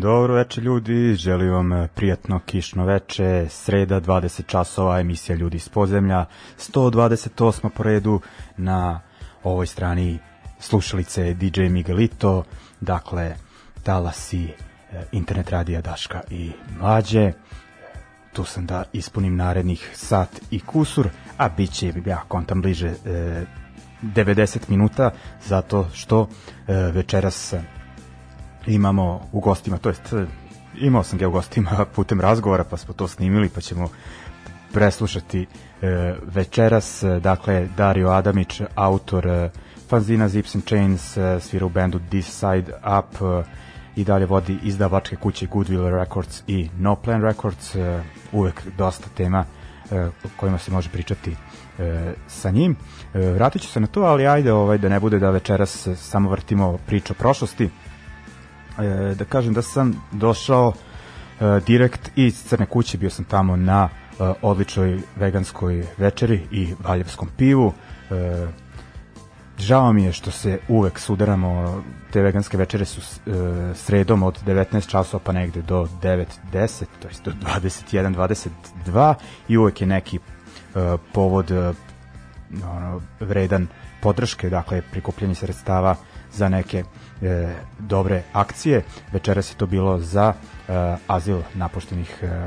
Dobro večer ljudi, želim vam eh, prijatno kišno veče, sreda 20 časova, emisija Ljudi iz podzemlja, 128. po redu na ovoj strani slušalice DJ Miguelito, dakle talasi eh, internet radija Daška i Mlađe. Tu sam da ispunim narednih sat i kusur, a bit će ja kontam bliže 90 eh, minuta, zato što večeras sam imamo u gostima, to jest imao sam ga u gostima putem razgovora pa smo to snimili pa ćemo preslušati e, večeras, e, dakle Dario Adamić, autor e, fanzina Zips and Chains, e, svira u bendu This Side Up, e, i dalje vodi izdavačke kuće Goodwill Records i No Plan Records, e, uvek dosta tema e, kojima se može pričati sa njim. E, vratit ću se na to, ali ajde ovaj, da ne bude da večeras samo vrtimo priču o prošlosti. E, da kažem da sam došao e, direkt iz Crne kuće, bio sam tamo na e, odličnoj veganskoj večeri i valjevskom pivu. žao mi je što se uvek sudaramo, te veganske večere su sredom od 19 časova pa negde do 9.10, to jest do 21, 22 i uvek je neki povod ono, vredan podrške, dakle prikupljanje sredstava za neke e, dobre akcije. Večeras je to bilo za e, azil napuštenih e,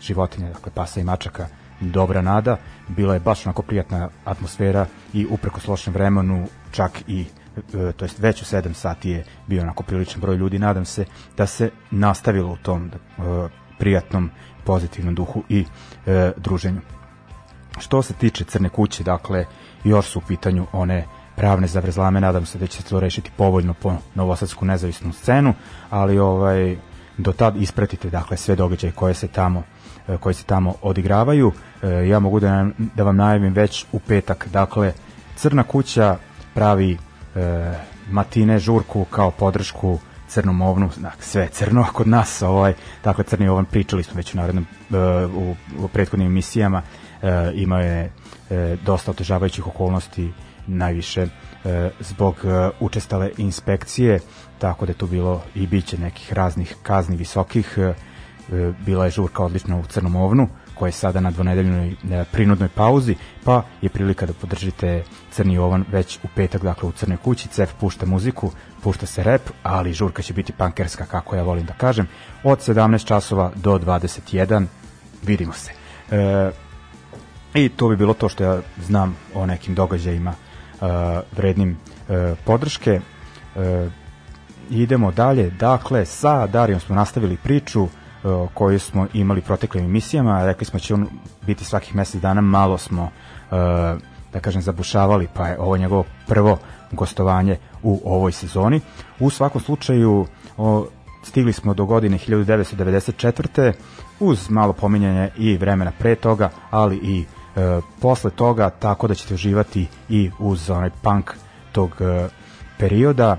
životinja, dakle pasa i mačaka dobra nada. Bila je baš onako prijatna atmosfera i upreko lošem vremenu čak i e, to jest već u sedam sati je bio onako priličan broj ljudi. Nadam se da se nastavilo u tom prijatnom pozitivnom duhu i druženju. Što se tiče Crne kuće, dakle, još su u pitanju one pravne zavrzlame, nadam se da će se to rešiti povoljno po novosadsku nezavisnu scenu, ali ovaj do tad ispratite dakle sve događaje koje se tamo e, koji se tamo odigravaju. E, ja mogu da, da vam najavim već u petak. Dakle, Crna kuća pravi e, matine žurku kao podršku crnom ovnu, dakle, sve crno kod nas, ovaj, dakle crni ovan pričali smo već u, narednom, u, prethodnim emisijama, ima je dosta otežavajućih okolnosti najviše e, zbog e, učestale inspekcije, tako da je tu bilo i biće nekih raznih kazni visokih. E, bila je žurka odlična u Crnom ovnu, koja je sada na dvonedeljnoj prinudnoj pauzi, pa je prilika da podržite Crni ovan već u petak, dakle u Crnoj kući. Cef pušta muziku, pušta se rep, ali žurka će biti pankerska, kako ja volim da kažem, od 17 časova do 21. Vidimo se. I to bi bilo to što ja znam o nekim događajima Eh, vrednim eh, podrške. Eh, idemo dalje, dakle, sa Darijom smo nastavili priču koju smo imali proteklim emisijama, rekli smo će on biti svakih mjesec dana, malo smo da kažem zabušavali, pa je ovo njegovo prvo gostovanje u ovoj sezoni. U svakom slučaju stigli smo do godine 1994. uz malo pominjanje i vremena pre toga, ali i E, posle toga, tako da ćete uživati i uz onaj punk tog e, perioda.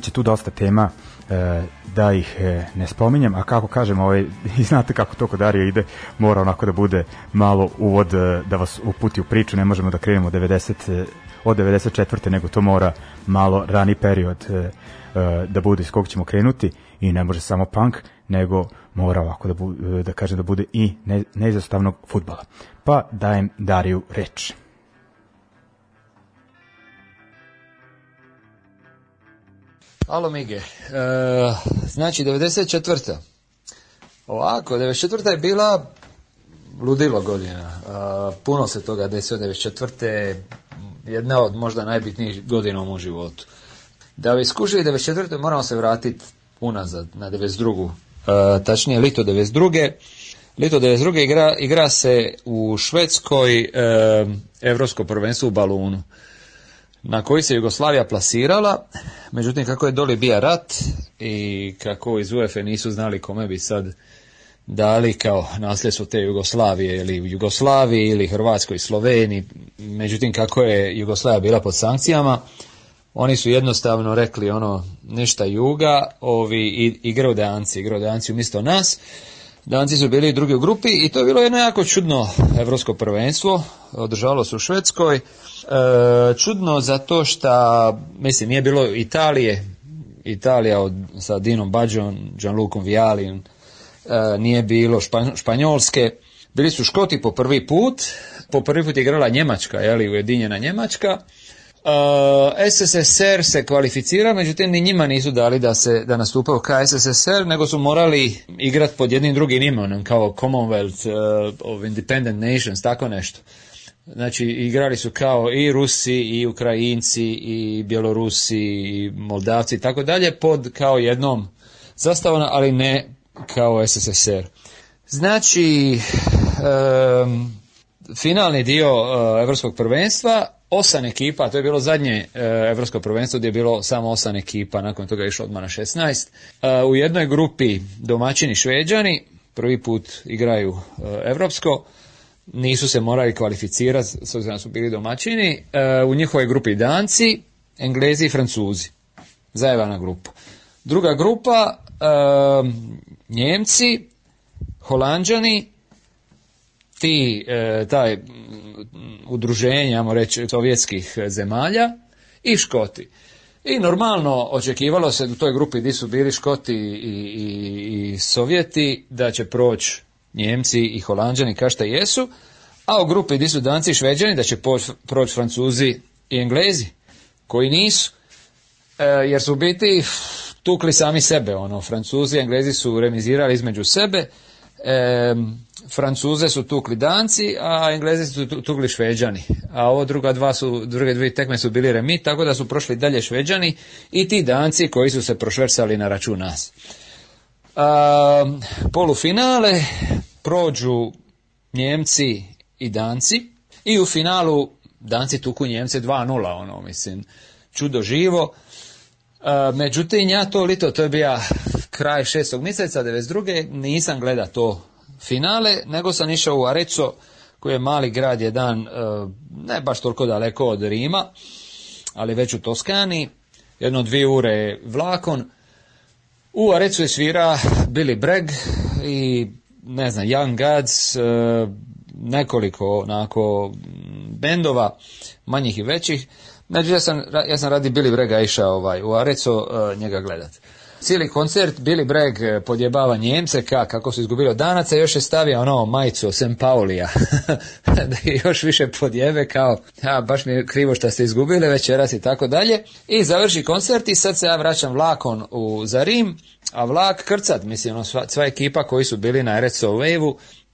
će tu dosta tema e, da ih ne spominjem, a kako kažem, ovaj, i znate kako to kod ide, mora onako da bude malo uvod da vas uputi u priču, ne možemo da krenemo 90, od 94. nego to mora malo rani period da bude iz kog ćemo krenuti i ne može samo punk, nego mora ovako da, bu, da kažem da bude i ne, neizostavnog futbala pa dajem Dariju reč. Alo Mige, e, znači 94. Ovako, 94. je bila ludilo godina. E, puno se toga desio 94. Jedna od možda najbitnijih godina u životu. Da bi skušili 94. moramo se vratiti unazad na 92. E, tačnije lito 92. Ljeto 92. igra, igra se u Švedskoj e, Evropsko prvenstvo u balunu na koji se Jugoslavija plasirala, međutim kako je doli bija rat i kako iz UEFA nisu znali kome bi sad dali kao nasljedstvo te Jugoslavije ili u Jugoslaviji ili Hrvatskoj i Sloveniji, međutim kako je Jugoslavija bila pod sankcijama, oni su jednostavno rekli ono ništa juga, ovi igraju danci umjesto nas, Danci su bili drugi u grupi i to je bilo jedno jako čudno evropsko prvenstvo, održalo se u Švedskoj. E, čudno zato što, mislim, nije bilo Italije, Italija sa Dinom Bađom, Gianlucom Vialin, e, nije bilo Španjolske. Bili su Škoti po prvi put, po prvi put je igrala Njemačka, je Ujedinjena Njemačka. Eh, SSSR se kvalificira, međutim ni njima nisu dali da se da nastupaju kao SSSR, nego su morali igrati pod jednim drugim imenom, kao Commonwealth eh, of Independent Nations, tako nešto. Znači, igrali su kao i Rusi, i Ukrajinci, i Bjelorusi, i Moldavci, i tako dalje, pod kao jednom zastavom ali ne kao SSSR. Znači, finalni dio Europskog eh, Evropskog prvenstva osam ekipa, to je bilo zadnje Europsko prvenstvo gdje je bilo samo osam ekipa, nakon toga je išlo odmah na 16. E, u jednoj grupi domaćini Šveđani, prvi put igraju Europsko, nisu se morali kvalificirati, s obzirom da su bili domaćini, e, u njihovoj grupi Danci, Englezi i Francuzi. Zajevana grupa. Druga grupa, e, Njemci, Holanđani, ti, e, taj udruženja reći, sovjetskih e, zemalja i Škoti. I normalno očekivalo se u toj grupi gdje su bili Škoti i, i, i Sovjeti da će proći Njemci i Holanđani kašta jesu, a u grupi gdje su Danci i Šveđani da će proći Francuzi i Englezi koji nisu. E, jer su u biti tukli sami sebe. Ono, Francuzi i Englezi su remizirali između sebe. Francuze su tukli Danci, a Englezi su tukli Šveđani. A ovo druga dva su, druge dvije tekme su bili remi, tako da su prošli dalje Šveđani i ti Danci koji su se prošversali na račun nas. A, polufinale prođu Njemci i Danci i u finalu Danci tuku Njemce 2-0, ono, mislim, čudo živo. međutim, ja to lito, to je bio kraj šestog mjeseca, 92. nisam gleda to finale, nego sam išao u Areco, koji je mali grad, jedan e, ne baš toliko daleko od Rima, ali već u Toskani, jedno dvije ure vlakon. U Arecu je svira Billy Bragg i ne znam, Young Gods, e, nekoliko onako bendova, manjih i većih. Znači ja sam, ja sam radi Billy Brega išao ovaj, u Areco e, njega gledat. Cijeli koncert Billy Bragg eh, podjebava Njemce ka, kako su izgubili od Danaca, još je stavio ono majicu St. Paulija da još više podjebe kao a, baš mi je krivo što ste izgubili večeras i tako dalje. I završi koncert i sad se ja vraćam vlakom u, za Rim, a vlak krcat, mislim ono, sva, sva ekipa koji su bili na Red Soul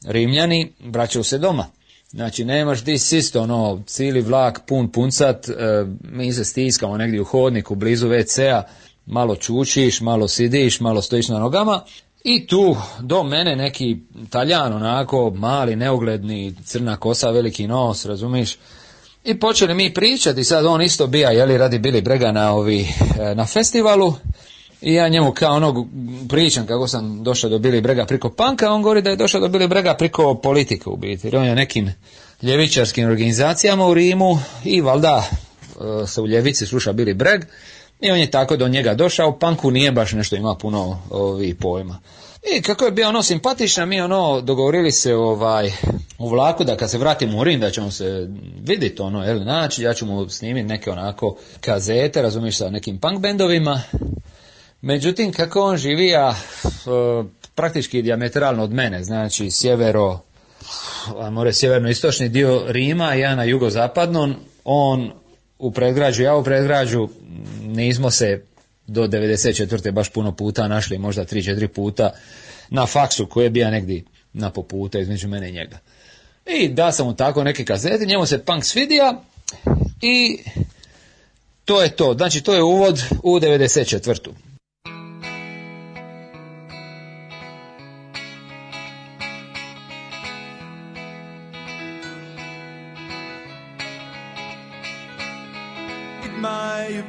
Rimljani vraćaju se doma. Znači, nemaš di sisto ono, cijeli vlak pun puncat, e, mi se stiskamo negdje u hodniku, blizu WC-a, malo čučiš, malo sidiš, malo stojiš na nogama i tu do mene neki taljan onako mali, neugledni, crna kosa, veliki nos, razumiš? I počeli mi pričati, sad on isto bija, jeli, radi Bili Brega na, ovi, eh, na festivalu. I ja njemu kao onog pričam kako sam došao do Bili Brega priko panka, on govori da je došao do Bili Brega priko politike u biti. Jer on je nekim ljevičarskim organizacijama u Rimu i valda eh, se u ljevici sluša Bili Breg. I on je tako do njega došao, Panku nije baš nešto ima puno ovi pojma. I kako je bio ono simpatičan, mi ono dogovorili se ovaj u vlaku da kad se vratim u Rim, da ćemo se vidjeti ono, jel, naći, ja ću mu snimiti neke onako kazete, razumiješ, sa nekim punk bendovima. Međutim, kako on živi, praktički diametralno od mene, znači sjevero, more sjeverno-istočni dio Rima, ja na jugozapadnom, on u predgrađu, ja u predgrađu nismo se do 94. baš puno puta našli, možda 3-4 puta na faksu koji je bio negdje na poputa između mene i njega. I da sam mu tako neke kazete, njemu se punk svidija i to je to. Znači to je uvod u 94.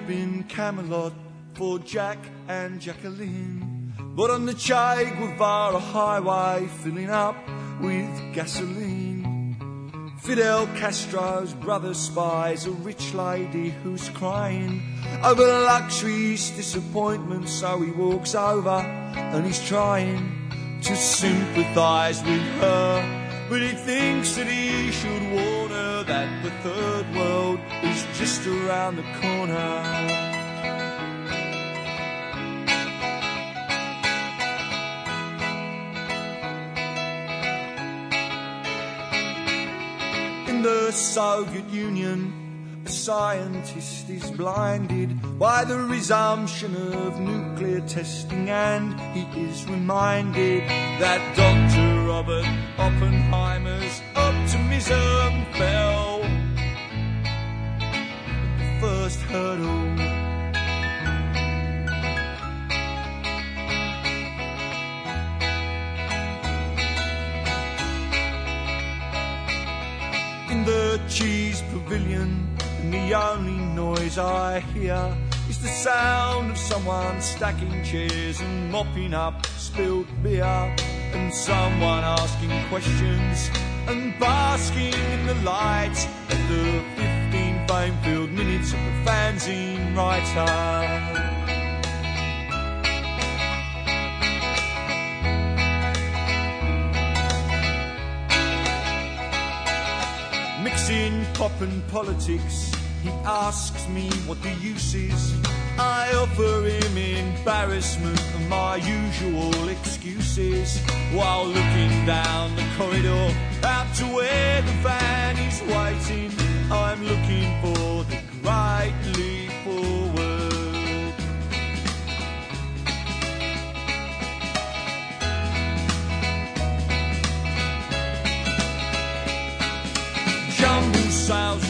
Been Camelot for Jack and Jacqueline. But on the Che Guevara highway, filling up with gasoline. Fidel Castro's brother spies a rich lady who's crying over luxury's disappointment, so he walks over and he's trying to sympathize with her but he thinks that he should warn her that the third world is just around the corner. In the Soviet Union, a scientist is blinded by the resumption of nuclear testing, and he is reminded that Dr. Robert Oppenheimer's optimism fell at the first hurdle. In the cheese pavilion, and the only noise I hear is the sound of someone stacking chairs and mopping up spilled beer and someone asking questions and basking in the light of the 15 fame-filled minutes of the fanzine writer. Mixing pop and politics, he asks me what the use is I offer him embarrassment and my usual excuses while looking down the corridor out to where the van is waiting. I'm looking for the right leap forward. Jumbo sales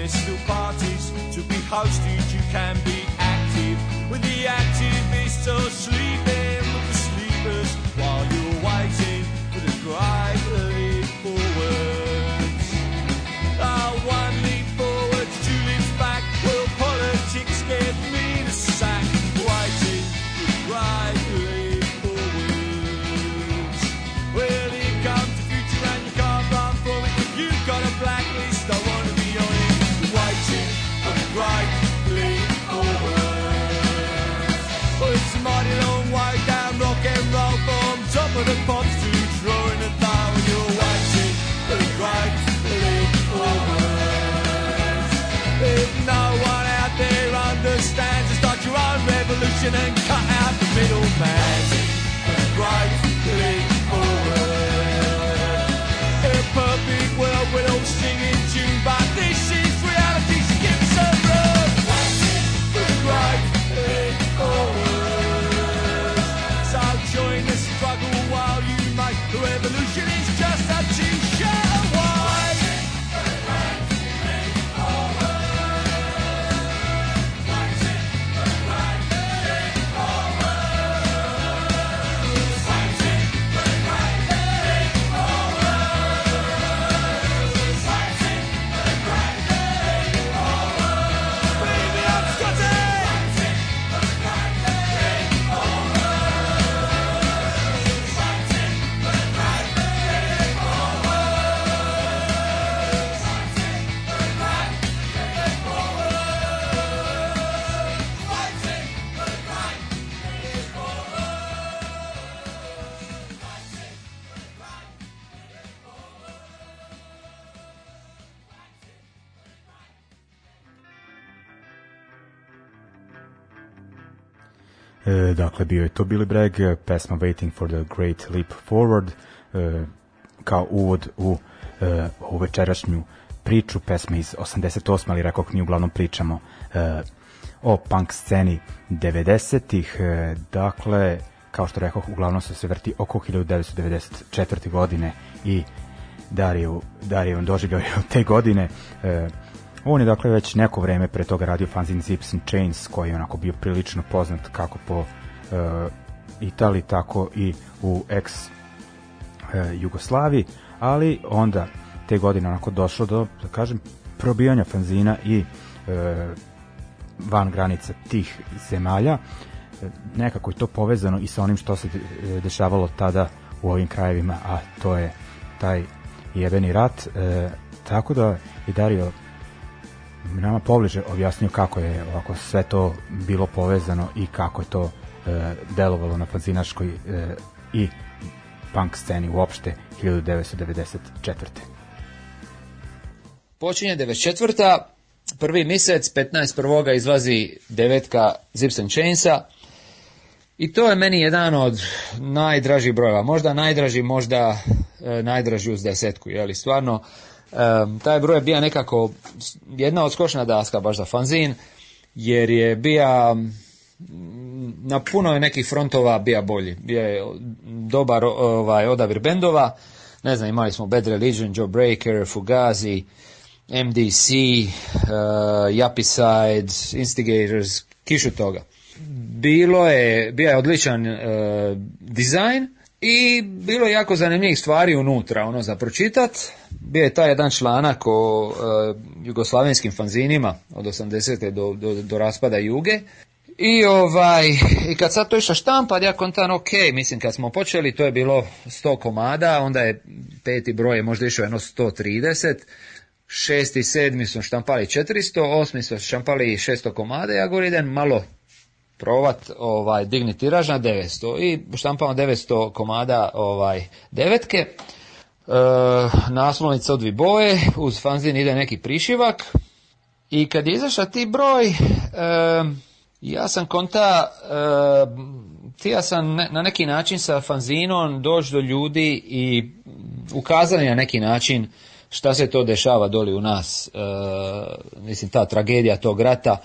There's still parties. To be hosted, you can be active with the activists or sleeping. man. E, dakle, bio je to Billy Bragg, pesma Waiting for the Great Leap Forward, e, kao uvod u e, ovu večerašnju priču, pesma iz 88. ali rekao mi uglavnom pričamo e, o punk sceni 90-ih, e, dakle, kao što rekao, uglavnom se sve vrti oko 1994. godine i Dariju, Dariju on doživljao te godine, on je dakle već neko vreme pre toga radio fanzin Zips and Chains koji je onako bio prilično poznat kako po eh, Italiji tako i u ex eh, Jugoslaviji, ali onda te godine onako došlo do da kažem probijanja fanzina i eh, van granica tih zemalja nekako je to povezano i sa onim što se dešavalo tada u ovim krajevima, a to je taj jebeni rat tako da je Dario nama pobliže objasnio kako je ovako sve to bilo povezano i kako je to e, delovalo na fanzinaškoj e, i punk sceni uopšte 1994. Počinje 94. Prvi mjesec, 15.1. izlazi devetka Zips and Chainsa i to je meni jedan od najdražih brojeva. Možda najdraži, možda e, najdraži uz desetku. li Stvarno, taj broj je bio nekako jedna od odskočna daska baš za fanzin, jer je bio na puno je nekih frontova bio bolji. Bio je dobar ovaj, odabir bendova. Ne znam, imali smo Bad Religion, Joe Breaker, Fugazi, MDC, uh, eh, Instigators, kišu toga. Bilo je, bio je odličan uh, dizajn, i bilo je jako zanimljivih stvari unutra ono za pročitat. Bio je taj jedan članak o e, jugoslavenskim fanzinima od 80. Do, do, do, raspada Juge. I ovaj, i kad sad to išlo štampa, ja kontan, ok, mislim kad smo počeli, to je bilo 100 komada, onda je peti broj je možda išao jedno 130, šesti i sedmi su štampali 400, osmi su štampali 600 komada, ja govorim idem malo probat ovaj, digni tiraž na 900 i štampamo 900 komada ovaj, devetke. E, naslovnica od boje, uz fanzin ide neki prišivak i kad je izašao ti broj, e, ja sam konta, e, ja sam na neki način sa fanzinom doći do ljudi i ukazali na neki način šta se to dešava doli u nas, e, mislim ta tragedija tog rata,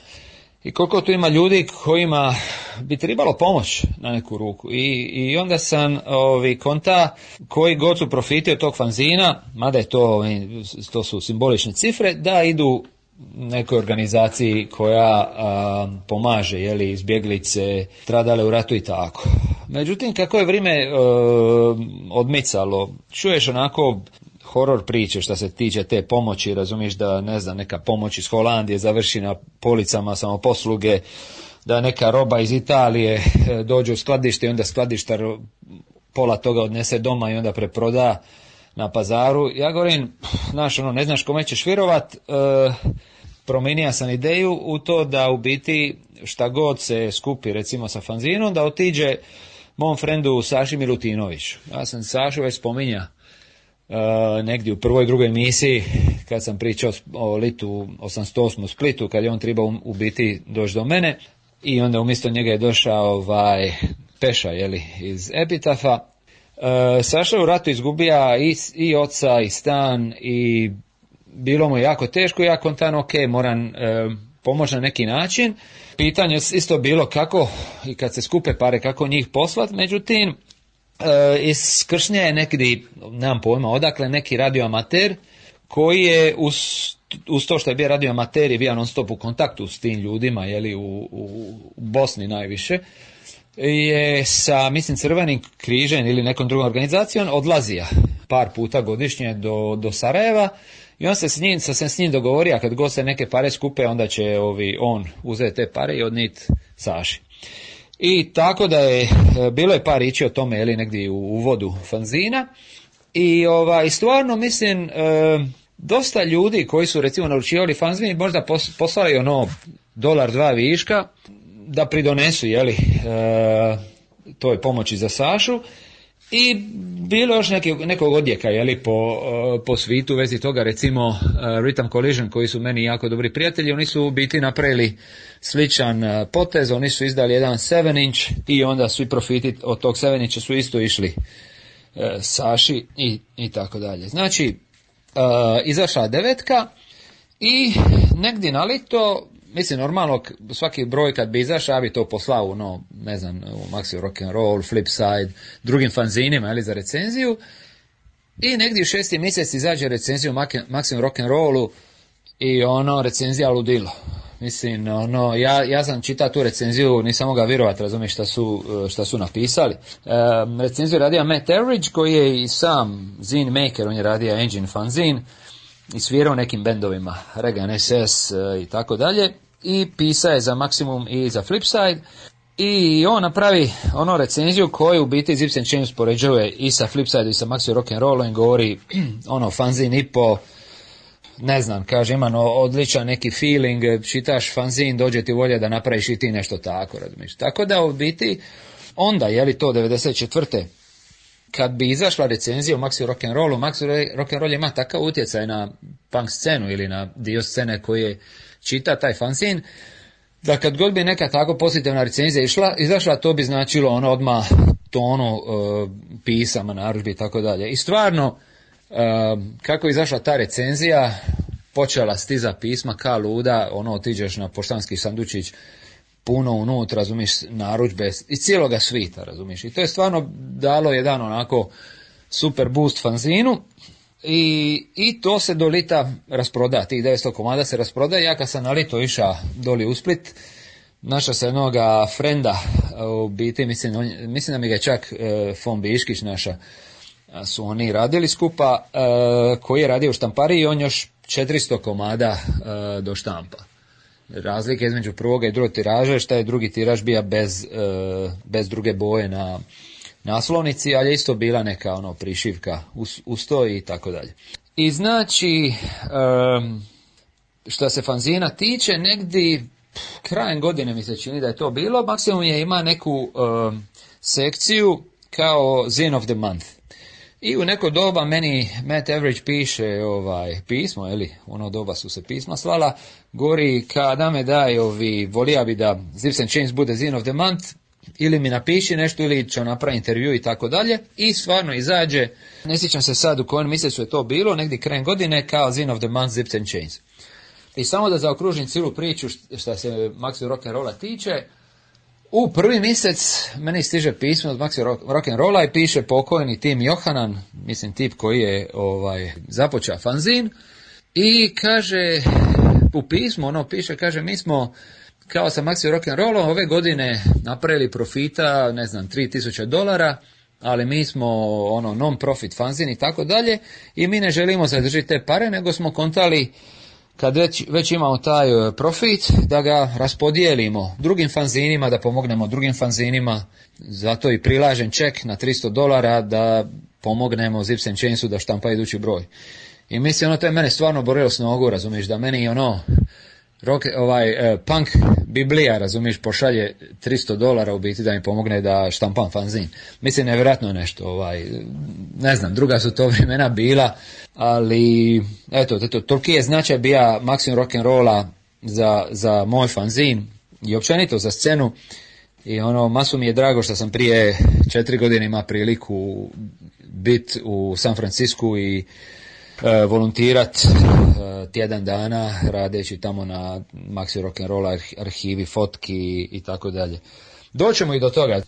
i koliko tu ima ljudi kojima bi trebalo pomoć na neku ruku. I, i onda sam ovi, konta koji god su profiti od tog fanzina, mada je to, to su simbolične cifre, da idu nekoj organizaciji koja pomaže jeli, izbjeglice, stradale u ratu i tako. Međutim, kako je vrijeme e, odmicalo, čuješ onako horor priče što se tiče te pomoći, razumiješ da ne znam, neka pomoć iz Holandije završi na policama samoposluge, da neka roba iz Italije eh, dođe u skladište i onda skladištar pola toga odnese doma i onda preproda na pazaru. Ja govorim, znaš, ono, ne znaš kome ćeš virovat, e, promijenio sam ideju u to da u biti šta god se skupi recimo sa fanzinom, da otiđe mom frendu Saši Milutinoviću. Ja sam Sašu već spominjao, E, negdje u prvoj drugoj emisiji kad sam pričao o litu 808 Splitu kad je on trebao u biti doći do mene i onda umjesto njega je došao ovaj, Peša jeli, iz Epitafa e, Saša u ratu izgubija i, i oca i stan i bilo mu jako teško ja kontan ok moram e, pomoći na neki način pitanje isto bilo kako i kad se skupe pare kako njih poslat međutim E, iz Kršnja je nekdi, nemam pojma odakle, neki radioamater koji je uz, to što je bio radioamater i bio non stop u kontaktu s tim ljudima, jeli, u, u Bosni najviše, je sa, mislim, Crvenim križem ili nekom drugom organizacijom odlazio par puta godišnje do, do Sarajeva i on se s njim, dogovorio s njim dogovorio, kad god se neke pare skupe, onda će ovi, on uzeti te pare i odnit Saši. I tako da je, e, bilo je par riječi o tome, je negdje u uvodu fanzina. I ovaj, stvarno mislim, e, dosta ljudi koji su recimo naručivali fanzin, možda poslali ono dolar dva viška da pridonesu, jeli, e, toj pomoći za Sašu. I bilo još neki, nekog odjeka li, po, po svitu u vezi toga, recimo e, Rhythm Collision koji su meni jako dobri prijatelji, oni su u biti napravili sličan e, potez, oni su izdali jedan 7 inch i onda svi profiti od tog 7 incha su isto išli e, Saši i, i tako dalje. Znači, izašla devetka i negdje na lito mislim, normalno, svaki broj kad bi izašao, ja bi to poslao, no, ne znam, u Maxi Rock'n'Roll, Flipside, drugim fanzinima, ali za recenziju. I negdje u šesti mjesec izađe recenziju and Rock'n'Rollu i ono, recenzija ludilo. Mislim, ono, ja, ja sam čitao tu recenziju, nisam mogao vjerovati razumiješ šta su, e, šta su napisali. E, recenziju je radio Matt koji je i sam zin maker, on je radio Engine fanzin i svirao nekim bendovima, Regan SS e, i tako dalje i pisa je za Maximum i za Flipside. I on napravi ono recenziju koju u biti Zipsen Chains poređuje i sa Flipside i sa Maxi roll i govori ono fanzin i po ne znam, kaže no odličan neki feeling, čitaš fanzin, dođe ti volje da napraviš i ti nešto tako, razumiješ. Tako da u biti onda, je li to 94. kad bi izašla recenzija o Maxi Rock'n'Rollu, Maxi Rock'n'Roll ima takav utjecaj na punk scenu ili na dio scene koji je čita taj fanzin, da kad god bi neka tako pozitivna recenzija išla, izašla, to bi značilo ono odmah tonu e, pisama, narudžbi i tako dalje. I stvarno, e, kako je izašla ta recenzija, počela stiza pisma ka luda, ono otiđeš na poštanski sandučić, puno unut, razumiješ, narudžbe iz cijeloga svita, razumiš. I to je stvarno dalo jedan onako super boost fanzinu. I, I to se do lita rasproda, tih 900 komada se rasproda. Ja kad sam na lito išao doli u Split, naša se jednoga frenda, u biti mislim, mislim da mi ga čak e, Fon Biškić naša, su oni radili skupa, e, koji je radio u štampari i on još 400 komada e, do štampa. Razlike između prvoga i drugog tiraža je šta je drugi tiraž bio bez, e, bez druge boje na, naslovnici, ali je isto bila neka ono prišivka uz, to i tako dalje. I znači, um, što se fanzina tiče, negdje krajem godine mi se čini da je to bilo, maksimum je ima neku sekciju kao Zen of the Month. I u neko doba meni Matt Average piše ovaj pismo, ili ono doba su se pisma slala, gori kada me daj ovi, volija bi da Zips and Chains bude Zin of the Month, ili mi napiši nešto ili ću napraviti intervju i tako dalje i stvarno izađe, ne sjećam se sad u kojem mjesecu je to bilo, negdje krajem godine kao Zin of the Month zips and Chains. I samo da zaokružim cijelu priču što se Maxi Rock'n'Rolla tiče, u prvi mjesec meni stiže pismo od Maxi Rock'n'Rolla i piše pokojni Tim Johanan, mislim tip koji je ovaj, započeo fanzin, i kaže, u pismu ono piše, kaže mi smo kao sa Maxi Rock'n'Rollom ove godine napravili profita, ne znam, 3000 dolara, ali mi smo ono non profit fanzin i tako dalje i mi ne želimo zadržiti te pare, nego smo kontali kad već, već imamo taj e, profit, da ga raspodijelimo drugim fanzinima, da pomognemo drugim fanzinima, zato i prilažem ček na 300 dolara da pomognemo Zips Chainsu da štampa idući broj. I mislim, ono, to je mene stvarno borilo s nogu, razumiješ, da meni ono, rock, ovaj, e, punk Biblija, razumiješ, pošalje 300 dolara u biti da mi pomogne da štampam fanzin. Mislim, nevjerojatno nešto, ovaj, ne znam, druga su to vremena bila, ali, eto, eto toliki je značaj bija maksimum rock'n'rolla za, za moj fanzin i općenito za scenu. I ono, masu mi je drago što sam prije četiri godine ima priliku bit u San Francisku i E, volontirat e, tjedan dana radeći tamo na Maxi Rock'n'Roll arhivi, fotki i tako dalje. Doćemo i do toga.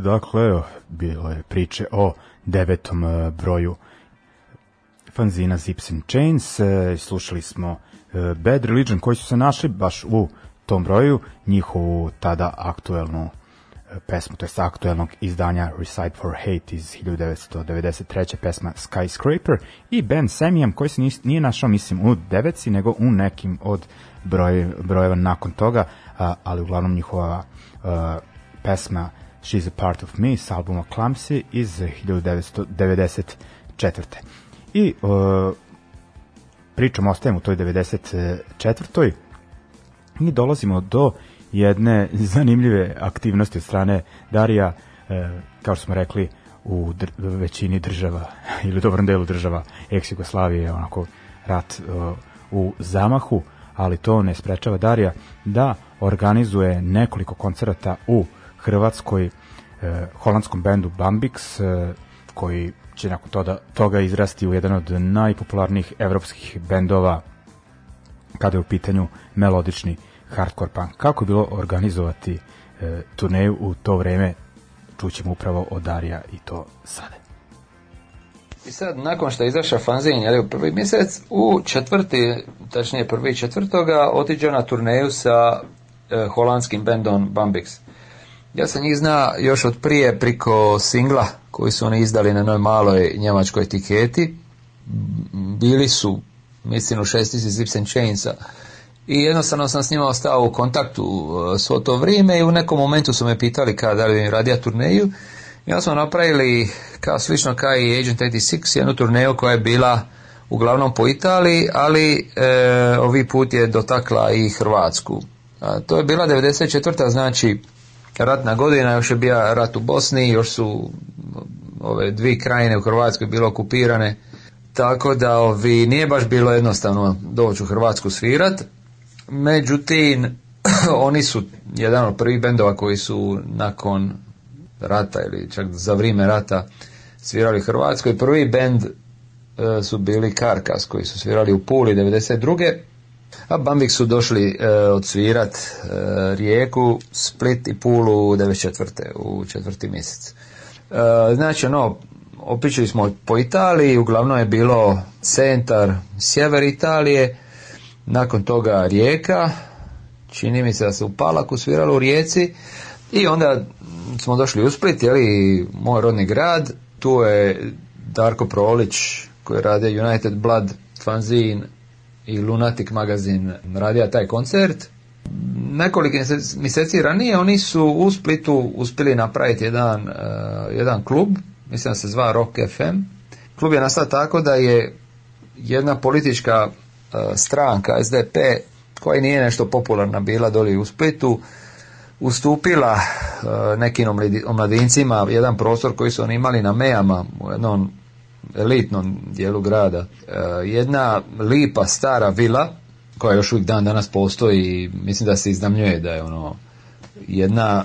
dakle, bilo je priče o devetom e, broju fanzina Zips and Chains, e, slušali smo e, Bad Religion koji su se našli baš u tom broju, njihovu tada aktuelnu pesmu, to je aktuelnog izdanja Recite for Hate iz 1993. pesma Skyscraper i Ben Semiam koji se nije našao mislim u deveci nego u nekim od brojeva nakon toga, ali uglavnom njihova pesma She's a Part of Me s albuma Clumsy iz 1994. I e, pričom ostajemo u toj 94. I dolazimo do jedne zanimljive aktivnosti od strane Darija, e, kao što smo rekli, u većini država ili u dobrom delu država ex Jugoslavije onako rat e, u zamahu, ali to ne sprečava Darija da organizuje nekoliko koncerata u Hrvatskoj, e, holandskom bendu Bambix, e, koji će nakon toga, toga izrasti u jedan od najpopularnijih evropskih bendova kada je u pitanju melodični hardcore punk. Kako je bilo organizovati e, turneju u to vreme, čućemo upravo od Darija i to sada. I sad, nakon što je izašao fanzin, u prvi mjesec, u četvrti, tačnije prvi četvrtoga, otiđe na turneju sa e, holandskim bendom Bambix. Ja sam njih zna još od prije priko singla koji su oni izdali na jednoj maloj njemačkoj etiketi. Bili su, mislim, u 6000 Zips and Chainsa. I jednostavno sam s njima ostao u kontaktu uh, svo to vrijeme i u nekom momentu su me pitali kada li im radija turneju. I smo napravili, kao slično kao i Agent 86, jednu turneju koja je bila uglavnom po Italiji, ali e, ovi put je dotakla i Hrvatsku. to je bila 94. znači ratna godina, još je bio rat u Bosni, još su ove dvije krajine u Hrvatskoj bilo okupirane, tako da ovi, nije baš bilo jednostavno doći u Hrvatsku svirat. Međutim, oni su jedan od prvih bendova koji su nakon rata ili čak za vrijeme rata svirali u Hrvatskoj. Prvi bend e, su bili Karkas koji su svirali u Puli 92. A Bambik su došli e, odsvirat e, Rijeku, Split i Pulu u 94. u četvrti mjesec. E, znači ono, opičili smo po Italiji, uglavnom je bilo centar sjever Italije, nakon toga Rijeka, čini mi se da se u Palaku sviralo u Rijeci i onda smo došli u Split, jeli, moj rodni grad, tu je Darko Prolić koji rade United Blood fanzin i Lunatic magazin radija taj koncert. Nekoliko mjeseci ranije oni su u Splitu uspjeli napraviti jedan, e, jedan klub, mislim da se zva Rock FM. Klub je nastao tako da je jedna politička e, stranka, SDP, koja nije nešto popularna bila doli u Splitu, ustupila e, nekim omladincima jedan prostor koji su oni imali na Mejama u jednom elitnom dijelu grada. E, jedna lipa stara vila koja još uvijek dan danas postoji i mislim da se iznamljuje da je ono jedna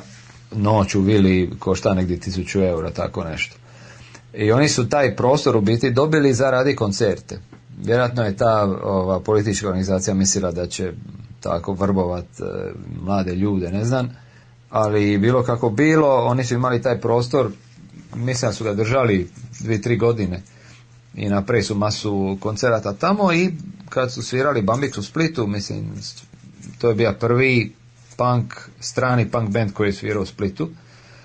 noć u vili košta negdje tisuću eura, tako nešto. I oni su taj prostor u biti dobili za radi koncerte. Vjerojatno je ta ova, politička organizacija mislila da će tako vrbovat e, mlade ljude, ne znam, ali bilo kako bilo, oni su imali taj prostor mislim da su ga držali dvije, tri godine i na su masu koncerata tamo i kad su svirali Bambix u Splitu, mislim, to je bio prvi punk, strani punk band koji je svirao u Splitu.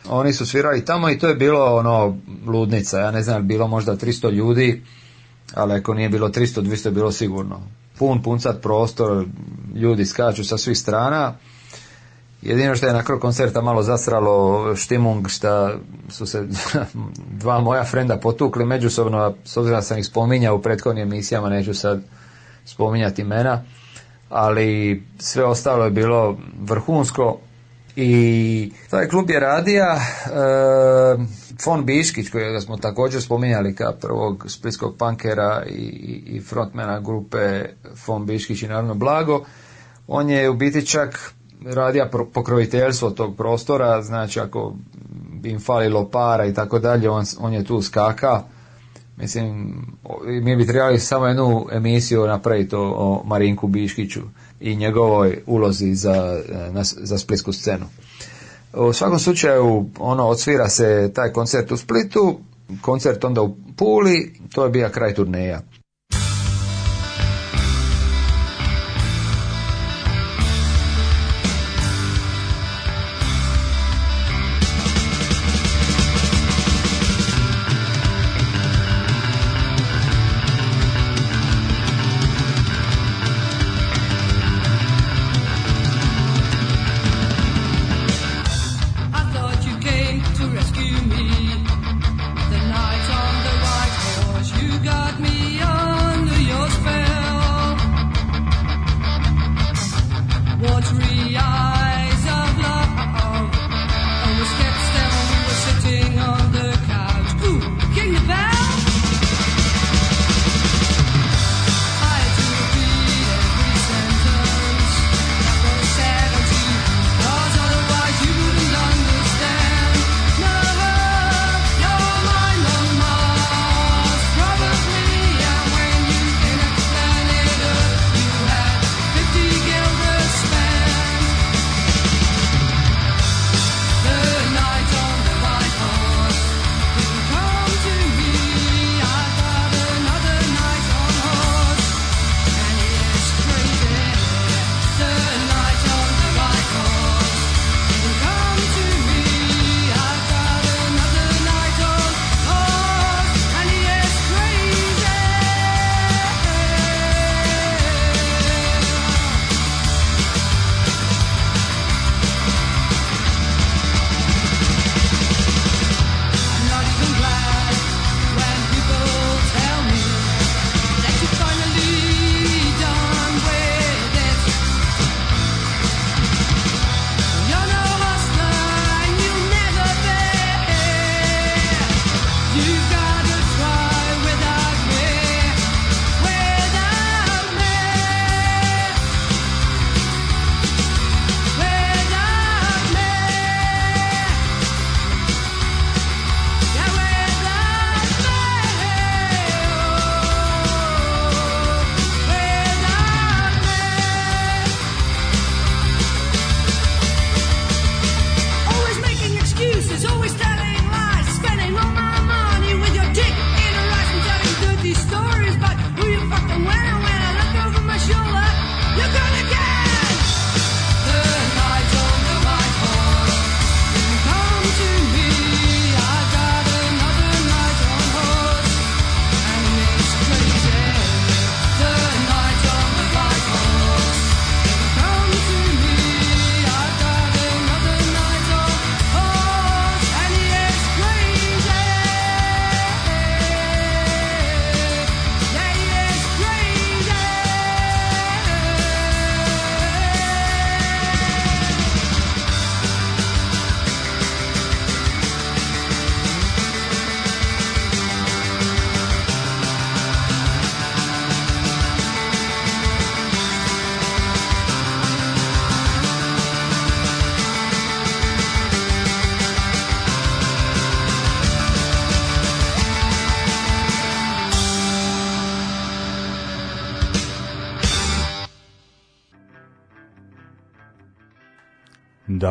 Oni su svirali tamo i to je bilo ono ludnica, ja ne znam, bilo možda 300 ljudi, ali ako nije bilo 300, 200 je bilo sigurno. Pun puncat prostor, ljudi skaču sa svih strana, Jedino što je na kraju koncerta malo zasralo štimung što su se dva moja frenda potukli međusobno, a s obzirom da sam ih spominjao u prethodnim emisijama, neću sad spominjati imena, ali sve ostalo je bilo vrhunsko i taj klub je radija e, Fon Biškić kojega smo također spominjali kao prvog splitskog pankera i, i frontmena grupe Fon Biškić i naravno Blago on je u biti čak radija pokroviteljstvo tog prostora, znači ako bi im falilo para i tako dalje, on, je tu skaka. Mislim, mi bi trebali samo jednu emisiju napraviti o, Marinku Biškiću i njegovoj ulozi za, e, za splitsku scenu. U svakom slučaju, ono, odsvira se taj koncert u Splitu, koncert onda u Puli, to je bio kraj turneja.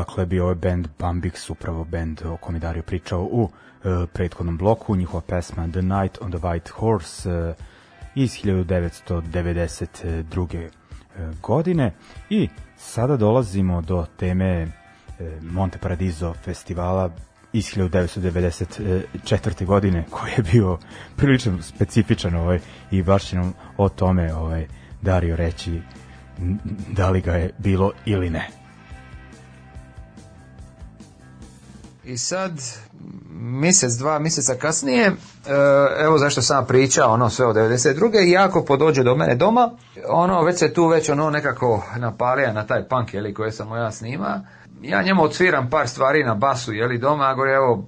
Dakle, bio je band Bambix, upravo band o kom je Dario pričao u e, prethodnom bloku. Njihova pesma The Night on the White Horse e, iz 1992. E, godine. I sada dolazimo do teme Monte Paradiso festivala iz 1994. godine koji je bio prilično specifičan ovaj, i baš će o tome ovaj, Dario reći da li ga je bilo ili ne. I sad, mjesec, dva mjeseca kasnije, e, evo zašto sam priča, ono sve od 92. jako podođe do mene doma, ono već se tu već ono nekako napalija na taj punk, jeli, koje sam ja snima. Ja njemu odsviram par stvari na basu, jeli, doma, a gore, evo,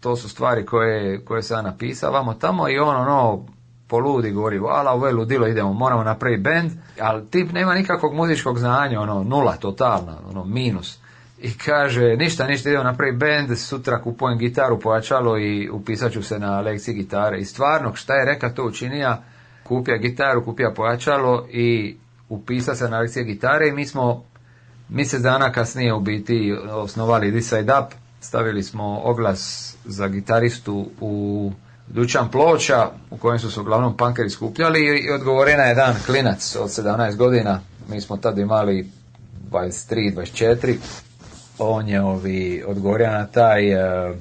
to su stvari koje, koje sam ja napisao, vamo tamo i on ono, poludi, govori, ala, ovo je ludilo, idemo, moramo napraviti bend, ali tip nema nikakvog muzičkog znanja, ono, nula, totalna, ono, minus i kaže, ništa, ništa, idemo napraviti band, sutra kupujem gitaru, pojačalo i upisat ću se na lekciji gitare. I stvarno, šta je reka to učinija, kupija gitaru, kupija pojačalo i upisa se na lekcije gitare i mi smo mjesec dana kasnije u biti osnovali Side Up, stavili smo oglas za gitaristu u Dućan ploča u kojem su se uglavnom pankeri skupljali i odgovorena je dan klinac od 17 godina, mi smo tad imali 23, 24 on je ovi, odgovorio na taj e,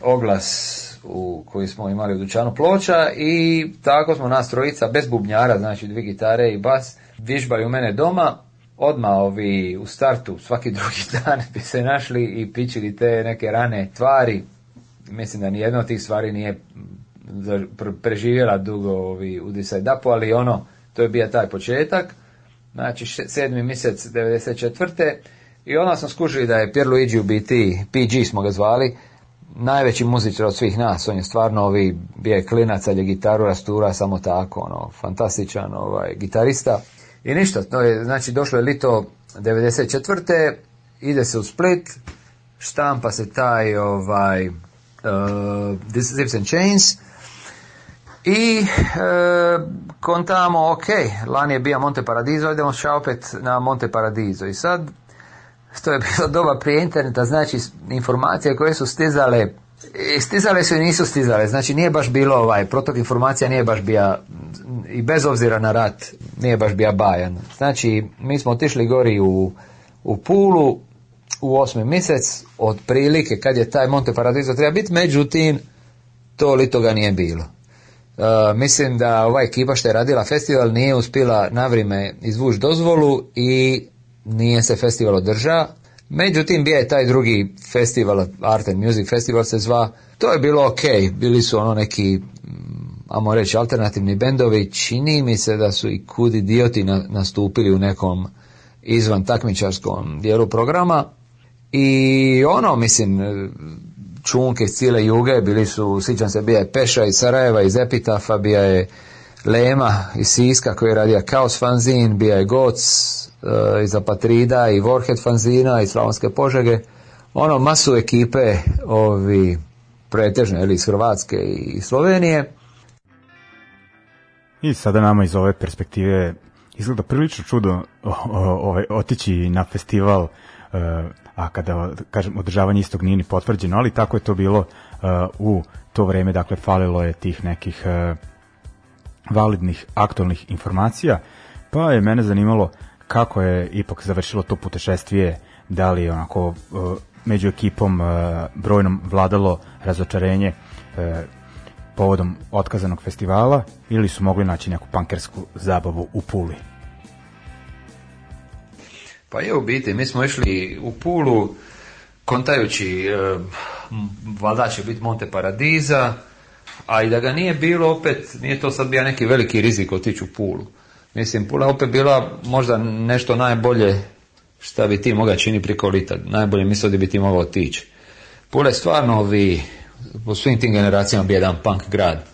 oglas u, koji smo imali u dućanu ploča i tako smo nas trojica bez bubnjara, znači dvije gitare i bas, vižbali u mene doma, odmah ovi u startu svaki drugi dan bi se našli i pičili te neke rane tvari. Mislim da nijedna od tih stvari nije preživjela dugo ovi u Dapu, ali ono, to je bio taj početak. Znači, sedmi mjesec 94 i onda sam skužili da je Pierluigi u BT, PG smo ga zvali, najveći muzičar od svih nas, on je stvarno ovi, bije klinac, ali gitaru rastura samo tako, ono, fantastičan ovaj, gitarista. I ništa, to je, znači došlo je lito 94. ide se u Split, štampa se taj ovaj, uh, Zips and Chains i uh, e, kontamo, ok, lani je bio Monte Paradiso, idemo ša opet na Monte Paradiso i sad što je bilo doba prije interneta, znači informacije koje su stizale stizale su i nisu stizale, znači nije baš bilo ovaj, protok informacija nije baš bio, i bez obzira na rat nije baš bio bajan. Znači mi smo otišli gori u, u Pulu u osmi mjesec otprilike kad je taj Monte Paradiso treba biti, međutim to li toga nije bilo. E, mislim da ova ekipa što je radila festival nije uspjela na vrijeme izvući dozvolu i nije se festival održao, međutim bio je taj drugi festival, Art and Music Festival se zva, to je bilo ok, bili su ono neki mm, ajmo reći alternativni bendovi, čini mi se da su i Kudi Dioti nastupili u nekom izvan takmičarskom dijelu programa i ono mislim čunke iz cijele juge bili su, sjećam se, bija je Peša iz Sarajeva, iz Epitafa, bija je Lema iz Siska koji je radio Kaos fanzin, bija je Goc E, iz Patrida i Warhead Fanzina i Slavonske Požege, ono masu ekipe ovi pretežne ili iz Hrvatske i Slovenije. I sada nama iz ove perspektive izgleda prilično čudo ovaj otići na festival e, a kada kažem održavanje istog nije ni potvrđeno, ali tako je to bilo e, u to vreme, dakle falilo je tih nekih validnih aktualnih informacija, pa je mene zanimalo kako je ipak završilo to putešestvije, da li onako e, među ekipom e, brojnom vladalo razočarenje e, povodom otkazanog festivala ili su mogli naći neku pankersku zabavu u Puli? Pa je u biti, mi smo išli u Pulu kontajući valjda će biti Monte Paradiza, a i da ga nije bilo opet, nije to sad bio neki veliki rizik otići u Pulu. Mislim, Pula opet bila možda nešto najbolje šta bi ti mogao čini priko lita. Najbolje mislio da bi ti mogao otići. Pula je stvarno vi, u svim tim generacijama bio jedan punk grad.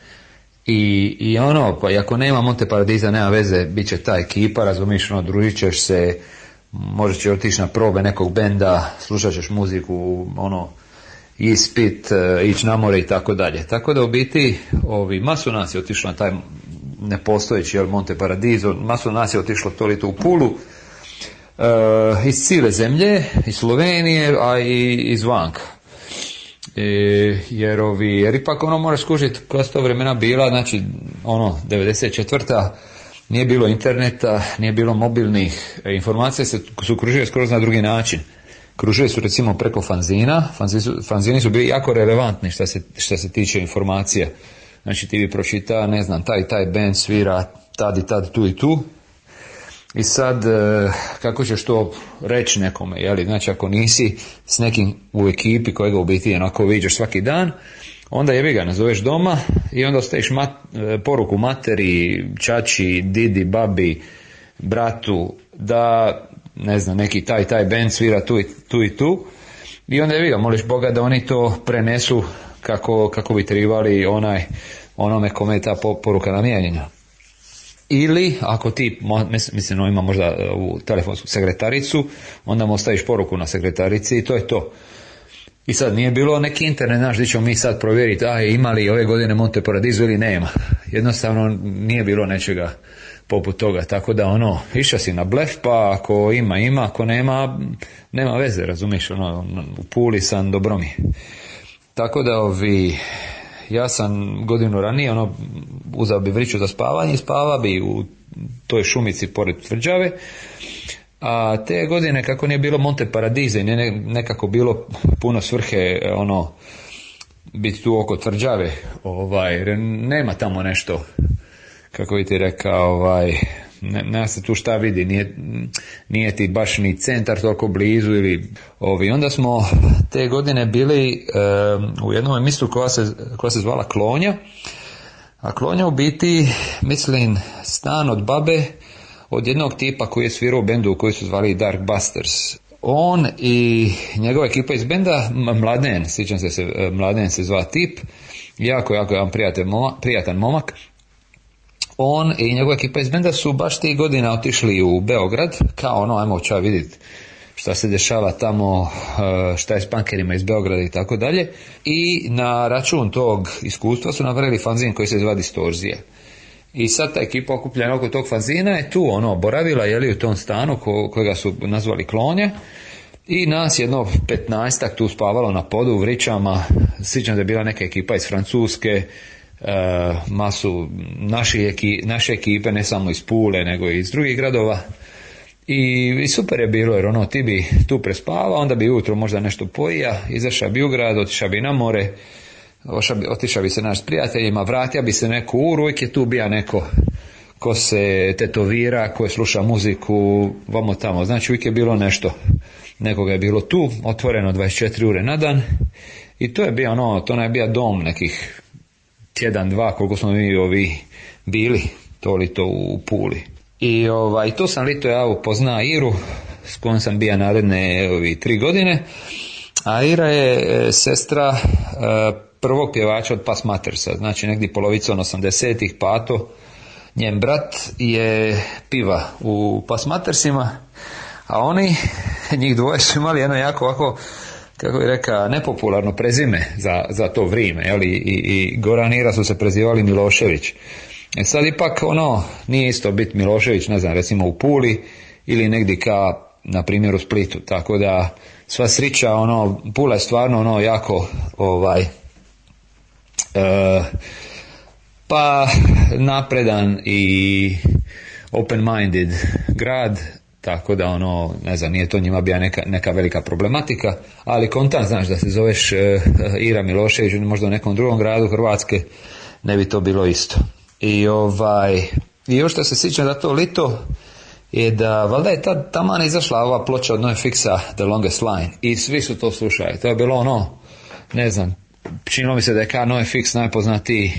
I, I, ono, pa i ako nema Monte Paradiza, nema veze, bit će ta ekipa, razumiješ, ono, družit ćeš se, možeš će otići na probe nekog benda, slušat ćeš muziku, ono, ispit, e, ići na more i tako dalje. Tako da u biti, ovi, masu nas je otišlo na taj nepostojeći jel, Monte Paradiso, maso nas je otišlo toliko u Pulu, eh, iz cijele zemlje, iz Slovenije, a i iz vanka. E, jer, ovi, jer ipak ono moraš skužiti koja su to vremena bila, znači ono 94. nije bilo interneta, nije bilo mobilnih, e, informacije se, su kružile skroz na drugi način kružili su recimo preko fanzina, fanzini su, fanzini su bili jako relevantni što se, što se tiče informacija Znači ti bi pročita, ne znam, taj taj band svira tad i tad, tu i tu. I sad, e, kako ćeš to reći nekome, li Znači ako nisi s nekim u ekipi kojega u biti onako viđaš svaki dan, onda jebi ga, nazoveš doma i onda ostaješ e, poruku materi, čači, didi, babi, bratu, da ne znam, neki taj taj band svira tu i tu i, tu. i onda je ga, moliš Boga da oni to prenesu kako, kako bi trivali onaj, onome kome je ta poruka namijenjena. Ili ako ti, mislim, ima možda e, u telefonsku sekretaricu, onda mu ostaviš poruku na sekretarici i to je to. I sad nije bilo neki internet, znaš, gdje ćemo mi sad provjeriti, a ima li ove godine Monte Paradiso ili nema. Jednostavno nije bilo nečega poput toga, tako da ono, išao si na blef, pa ako ima, ima, ako nema, nema veze, razumiješ, ono, u Puli sam dobro mi tako da ovi, ja sam godinu ranije ono, uzao bi vriću za spavanje i spava bi u toj šumici pored tvrđave. A te godine kako nije bilo Monte Paradize nije nekako bilo puno svrhe ono biti tu oko tvrđave, ovaj, nema tamo nešto kako bi ti rekao ovaj, ne, ne se tu šta vidi, nije, nije, ti baš ni centar toliko blizu ili ovi. Onda smo te godine bili u jednom mistu koja se, koja se zvala Klonja, a Klonja u biti, mislim, stan od babe od jednog tipa koji je svirao u bendu koji su zvali Dark Busters. On i njegova ekipa iz benda, Mladen, sjećam se, se e, Mladen se zva tip, jako, jako jedan prijatelj, prijatan momak, on i njegova ekipa iz benda su baš tih godina otišli u Beograd, kao ono, ajmo ću vidjeti šta se dešava tamo, e, šta je s pankerima iz Beograda i tako dalje. I na račun tog iskustva su napravili fanzin koji se zva Distorzija. I sad ta ekipa okupljena oko tog fanzina je tu ono boravila jeli u tom stanu kojega su nazvali klonje i nas jedno 15 tu spavalo na podu u vrićama. sviđam da je bila neka ekipa iz Francuske, E, masu naše ekipe, ne samo iz Pule, nego i iz drugih gradova. I, I, super je bilo jer ono ti bi tu prespavao, onda bi ujutro možda nešto pojija, izašao bi u grad, otišao bi na more, otišao bi se naš s prijateljima, vratio bi se neku u uvijek je tu bija neko ko se tetovira, ko sluša muziku, vamo tamo. Znači uvijek je bilo nešto. Nekoga je bilo tu, otvoreno 24 ure na dan. I to je bio ono, to je bio dom nekih tjedan, dva, koliko smo mi ovi bili, to to u Puli. I ovaj, to sam lito ja Iru, s kojom sam bio naredne ovi, tri godine, a Ira je e, sestra e, prvog pjevača od Pas Matersa, znači negdje polovicom 80-ih, Pato, njen brat je piva u Pas a oni, njih dvoje su imali jedno jako ovako kako je rekao, nepopularno prezime za, za to vrijeme, jel, i, i Goranira su se prezivali Milošević. E sad ipak ono, nije isto biti Milošević, ne znam, recimo u Puli ili negdje ka, na primjer, u Splitu, tako da sva srića, ono, Pula je stvarno ono jako, ovaj, e, pa napredan i open-minded grad tako da ono, ne znam, nije to njima bila neka, neka velika problematika, ali kontan, znaš, da se zoveš e, Ira Milošević možda u nekom drugom gradu Hrvatske, ne bi to bilo isto. I ovaj, i još što se sjećam da to lito, je da valjda je tad taman izašla ova ploča od Noe Fixa The Longest Line i svi su to slušali. To je bilo ono, ne znam, činilo mi se da je kao Noe Fix najpoznatiji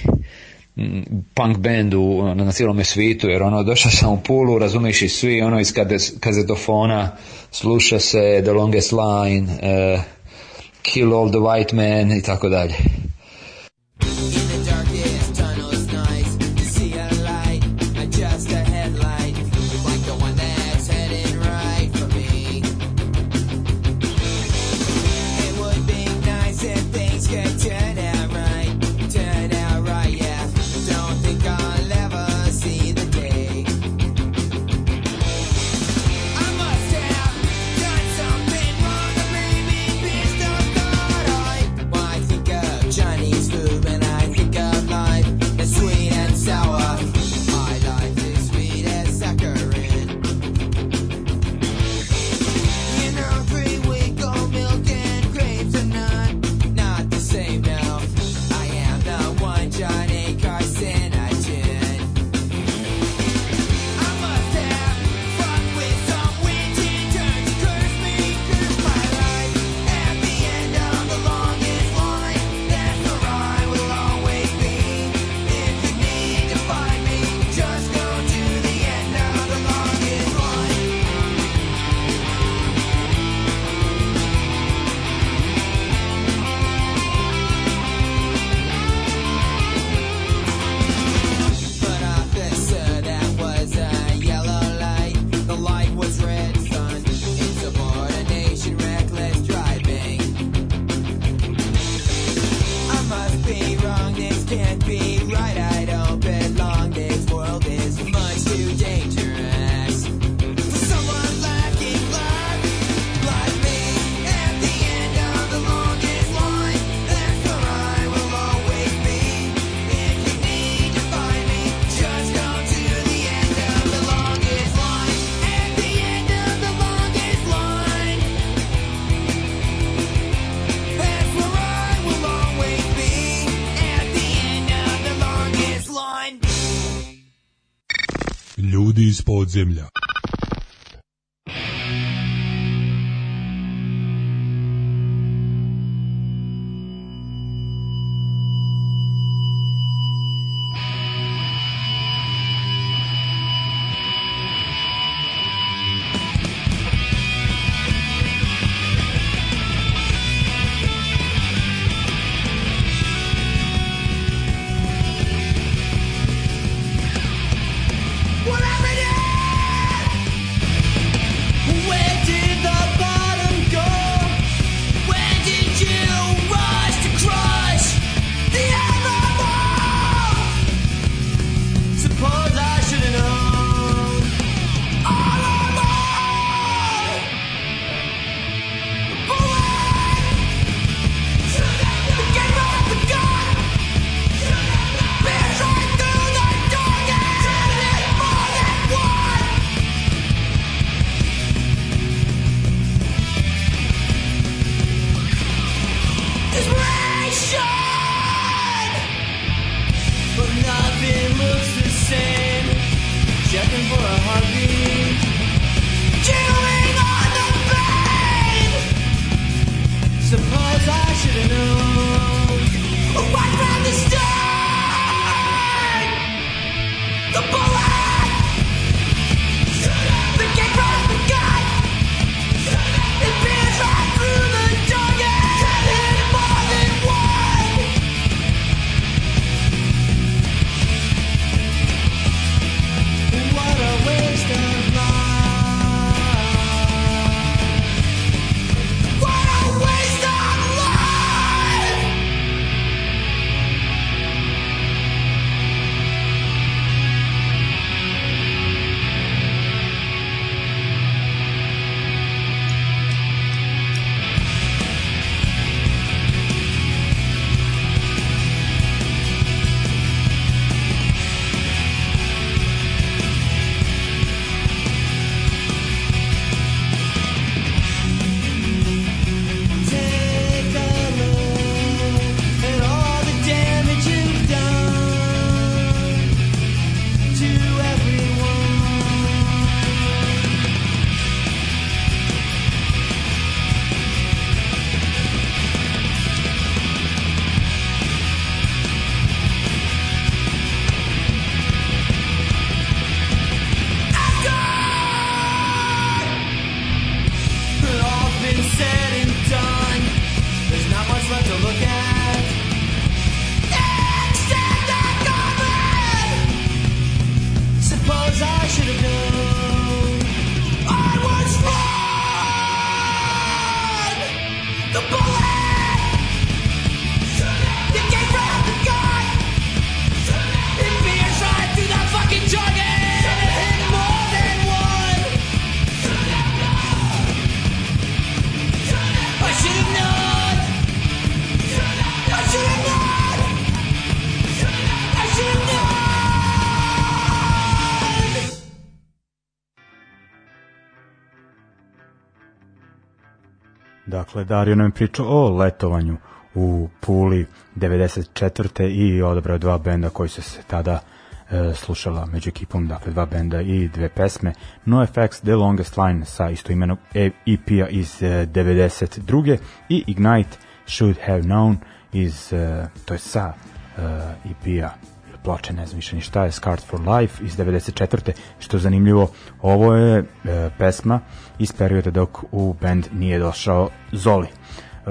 punk bendu ono, na, na cijelome svijetu, jer ono, došao sam u Pulu, razumiješ i svi, ono, iz kazetofona, sluša se The Longest Line, eh, Kill All the White Men i tako dalje. de should've known. Dakle, Dario nam je pričao o letovanju u Puli 94. i odabrao dva benda koji su se tada e, slušala među ekipom, dakle dva benda i dve pesme. Effects, The Longest Line sa istoimenog EP-a iz e, 92. i Ignite Should Have Known iz, e, to je sa e, EP-a ploče, ne znam više ni šta je, Scarred for Life iz 94. Što je zanimljivo, ovo je e, pesma iz perioda dok u band nije došao Zoli. E,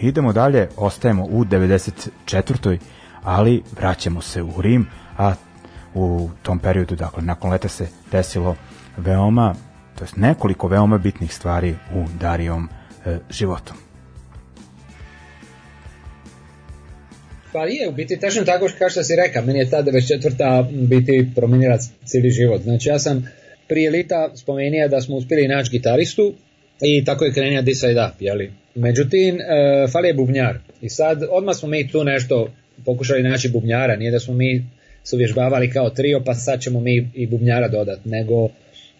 idemo dalje, ostajemo u 94. ali vraćamo se u Rim, a u tom periodu, dakle, nakon leta se desilo veoma, to jest nekoliko veoma bitnih stvari u Darijom e, životu. Pa je, u biti, tačno tako kao što si rekao, meni je ta 94. biti promijenila cijeli život. Znači ja sam prije lita spomenuo da smo uspjeli naći gitaristu i tako je krenio This Up, jeli? Međutim, e, fali je bubnjar i sad odmah smo mi tu nešto pokušali naći bubnjara, nije da smo mi se kao trio pa sad ćemo mi i bubnjara dodat, nego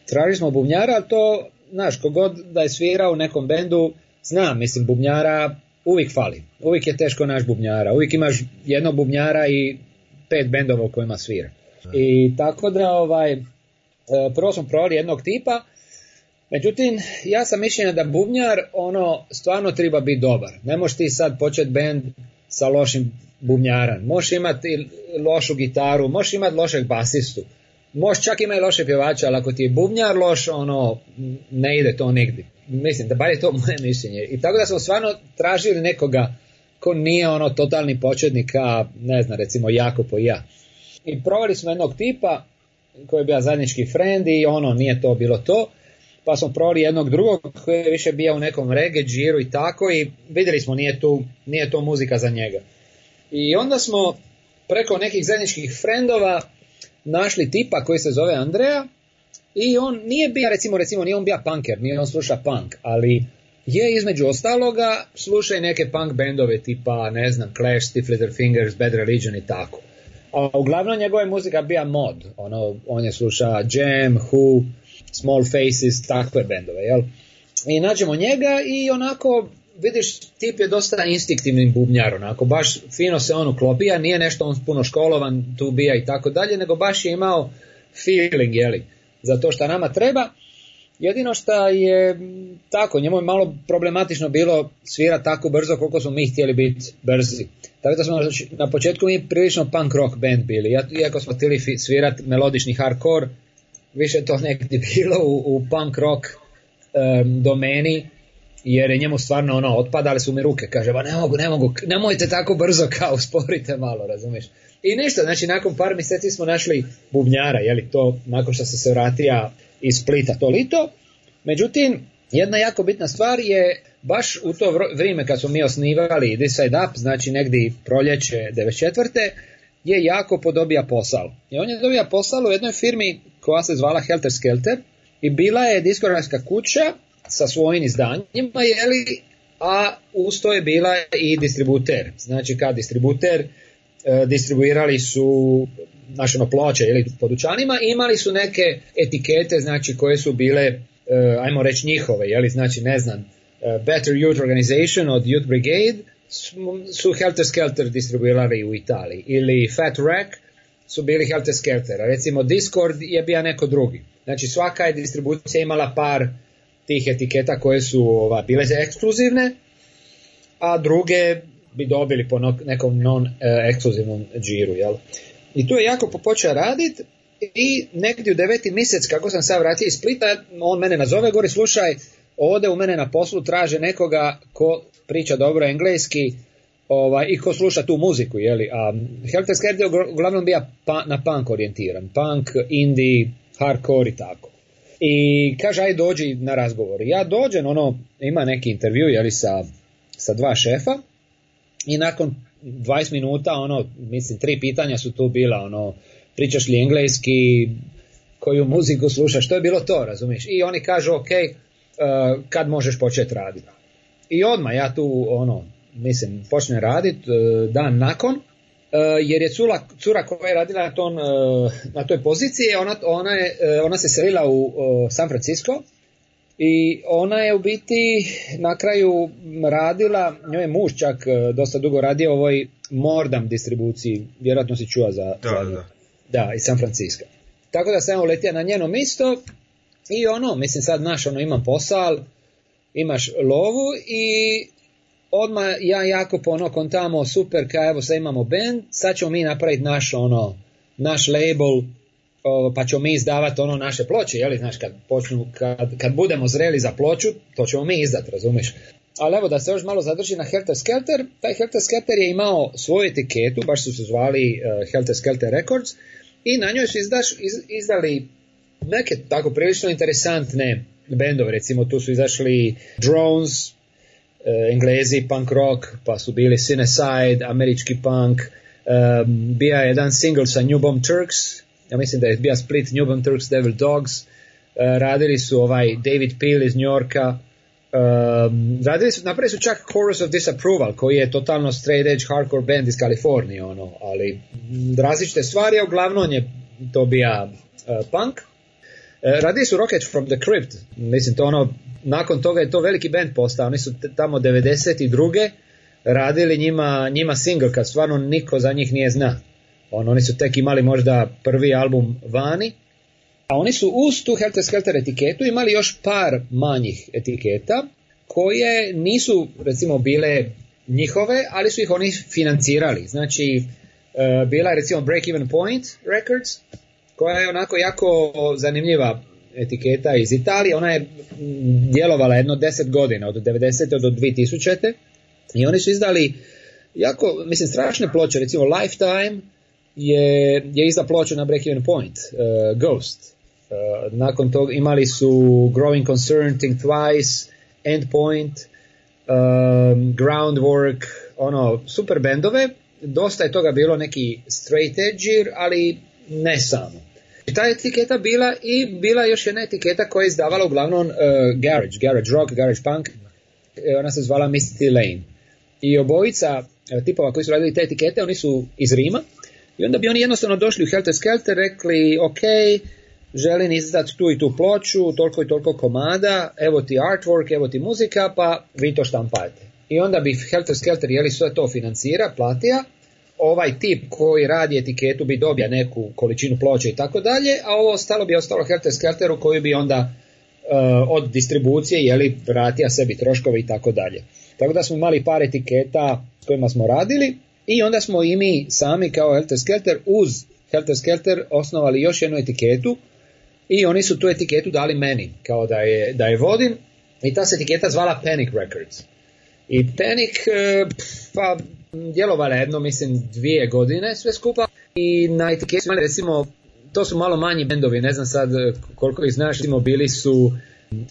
tražili smo bubnjara, to, znaš, kogod da je svirao u nekom bendu, zna, mislim, bubnjara uvijek fali. Uvijek je teško naš bubnjara. Uvijek imaš jednog bubnjara i pet bendova u kojima svira. I tako da ovaj, e, prvo smo provali jednog tipa, međutim ja sam mišljenja da bubnjar ono stvarno treba biti dobar. Ne možeš ti sad početi bend sa lošim bubnjaran. Možeš imati lošu gitaru, možeš imati lošeg basistu. Možda čak ima i loše pjevače, ali ako ti je bubnjar loš, ono, ne ide to nigdje. Mislim, da bar je to moje mišljenje. I tako da smo stvarno tražili nekoga ko nije ono totalni početnik, a ne znam, recimo jako po ja. I provali smo jednog tipa koji je bio zajednički friend i ono, nije to bilo to. Pa smo provali jednog drugog koji je više bio u nekom rege, džiru i tako i vidjeli smo nije, tu, nije to muzika za njega. I onda smo preko nekih zajedničkih frendova našli tipa koji se zove Andreja i on nije bio, recimo, recimo, nije on bio punker, nije on sluša punk, ali je između ostaloga i neke punk bendove tipa, ne znam, Clash, Little Fingers, Bad Religion i tako. A uglavnom njegova je muzika bija mod, ono, on je sluša Jam, Who, Small Faces, takve bendove, jel? I nađemo njega i onako vidiš, tip je dosta instiktivnim bubnjar, Ako baš fino se on uklopija, nije nešto on puno školovan, tu bija i tako dalje, nego baš je imao feeling, jeli, za to što nama treba. Jedino što je tako, njemu je malo problematično bilo svira tako brzo koliko smo mi htjeli biti brzi. Tako da smo na početku mi prilično punk rock band bili, iako smo htjeli svirati melodični hardcore, više to negdje bilo u, punk rock domeni, jer je njemu stvarno ono, otpadale su mi ruke, kaže, ba ne mogu, ne mogu, nemojte tako brzo kao, usporite malo, razumiješ. I ništa, znači nakon par mjeseci smo našli bubnjara, je li to, nakon što se se vratio iz Splita to lito, međutim, jedna jako bitna stvar je baš u to vrijeme kad smo mi osnivali This Side Up, znači negdje proljeće 94. je jako podobija posao. I on je dobija posao u jednoj firmi koja se zvala Helter Skelter i bila je diskografska kuća sa svojim izdanjima, jeli, a to je bila i distributer. Znači kad distributer e, distribuirali su naše ono, ploče ili po imali su neke etikete znači koje su bile, e, ajmo reći njihove, jeli, znači ne znam, e, Better Youth Organization od Youth Brigade su Helter Skelter distribuirali u Italiji ili Fat Rack su bili Helter Skelter, recimo Discord je bio neko drugi. Znači svaka je distribucija imala par tih etiketa koje su ova, bile ekskluzivne, a druge bi dobili po nekom non-ekskluzivnom e, džiru. I tu je jako počeo raditi i negdje u deveti mjesec kako sam sad vratio iz Splita, on mene nazove, gori slušaj, ovdje u mene na poslu traže nekoga ko priča dobro engleski ovaj, i ko sluša tu muziku. Jeli? A Helter Skerdio uglavnom bija pa, na punk orijentiran, punk, indie, hardcore i tako. I kaže, aj dođi na razgovor. Ja dođem, ono, ima neki intervju, jeli, sa, sa dva šefa i nakon 20 minuta, ono, mislim, tri pitanja su tu bila, ono, pričaš li engleski, koju muziku slušaš, što je bilo to, razumiješ? I oni kažu, ok, e, kad možeš početi raditi? I odmah ja tu, ono, mislim, počnem raditi e, dan nakon, E, jer je cura, koja je radila na, e, na toj poziciji, ona, ona, je, e, ona se selila u San Francisco i ona je u biti na kraju radila, njoj je muž čak dosta dugo radio ovoj Mordam distribuciji, vjerojatno si čuva za, da, da. da San Francisco. Tako da sam uletio na njeno mjesto i ono, mislim sad naš, ono imam posao, imaš lovu i odmah ja jako ono tamo super ka evo sad imamo band, sad ćemo mi napraviti naš ono, naš label pa ćemo mi izdavati ono naše ploče, li znaš, kad, počnu, kad, kad budemo zreli za ploču, to ćemo mi izdati, razumiješ? Ali evo da se još malo zadrži na Helter Skelter, taj Helter Skelter je imao svoju etiketu, baš su se zvali uh, Helter Skelter Records, i na njoj su izdaš, izdali neke tako prilično interesantne bendove, recimo tu su izašli Drones, Englezi eh, punk rock, pa su bili Cinecide, američki punk, um, bija jedan single sa New Bomb Turks, ja mislim da je bija split New Bomb Turks, Devil Dogs, eh, radili su ovaj David Peel iz New Yorka, um, radili su, napravili su čak Chorus of Disapproval, koji je totalno straight edge hardcore band iz Kalifornije, ono, ali različite stvari, a uglavnom je to bija eh, punk. E, radili su Rocket from the Crypt, mislim to ono, nakon toga je to veliki band postao, oni su tamo 92. radili njima, njima single kad stvarno niko za njih nije zna. On, oni su tek imali možda prvi album vani, a oni su uz tu Helter Skelter etiketu imali još par manjih etiketa koje nisu recimo bile njihove, ali su ih oni financirali. Znači, e, bila je recimo Break Even Point Records, koja je onako jako zanimljiva etiketa iz Italije. Ona je mm, djelovala jedno deset godina, od 90. do 2000. I oni su izdali jako, mislim, strašne ploče. Recimo Lifetime je, je izda ploču na even Point, e, Ghost. E, nakon toga imali su Growing Concern, Think Twice, Endpoint, um, Groundwork, ono, super bendove. Dosta je toga bilo neki straight edge, ali ne samo ta etiketa bila i bila još jedna etiketa koja je izdavala uglavnom e, garage, garage rock, garage punk, e, ona se zvala Misty Lane. I obojica e, tipova koji su radili te etikete, oni su iz Rima i onda bi oni jednostavno došli u Helter Skelter, rekli ok, želim izdati tu i tu ploču, toliko i toliko komada, evo ti artwork, evo ti muzika, pa vi to štampajte. I onda bi Helter Skelter jeli sve to financira, platija, ovaj tip koji radi etiketu bi dobio neku količinu ploče i tako dalje, a ovo ostalo bi ostalo Helter Skelteru koji bi onda eh, od distribucije jeli, vratio sebi troškove i tako dalje. Tako da smo imali par etiketa s kojima smo radili i onda smo i mi sami kao Helter Skelter uz Helter Skelter osnovali još jednu etiketu i oni su tu etiketu dali meni kao da je, da je vodim i ta se etiketa zvala Panic Records. I Panic, eh, pa djelovala jedno, mislim, dvije godine sve skupa i na etiketu su imali, recimo, to su malo manji bendovi, ne znam sad koliko ih znaš, recimo bili su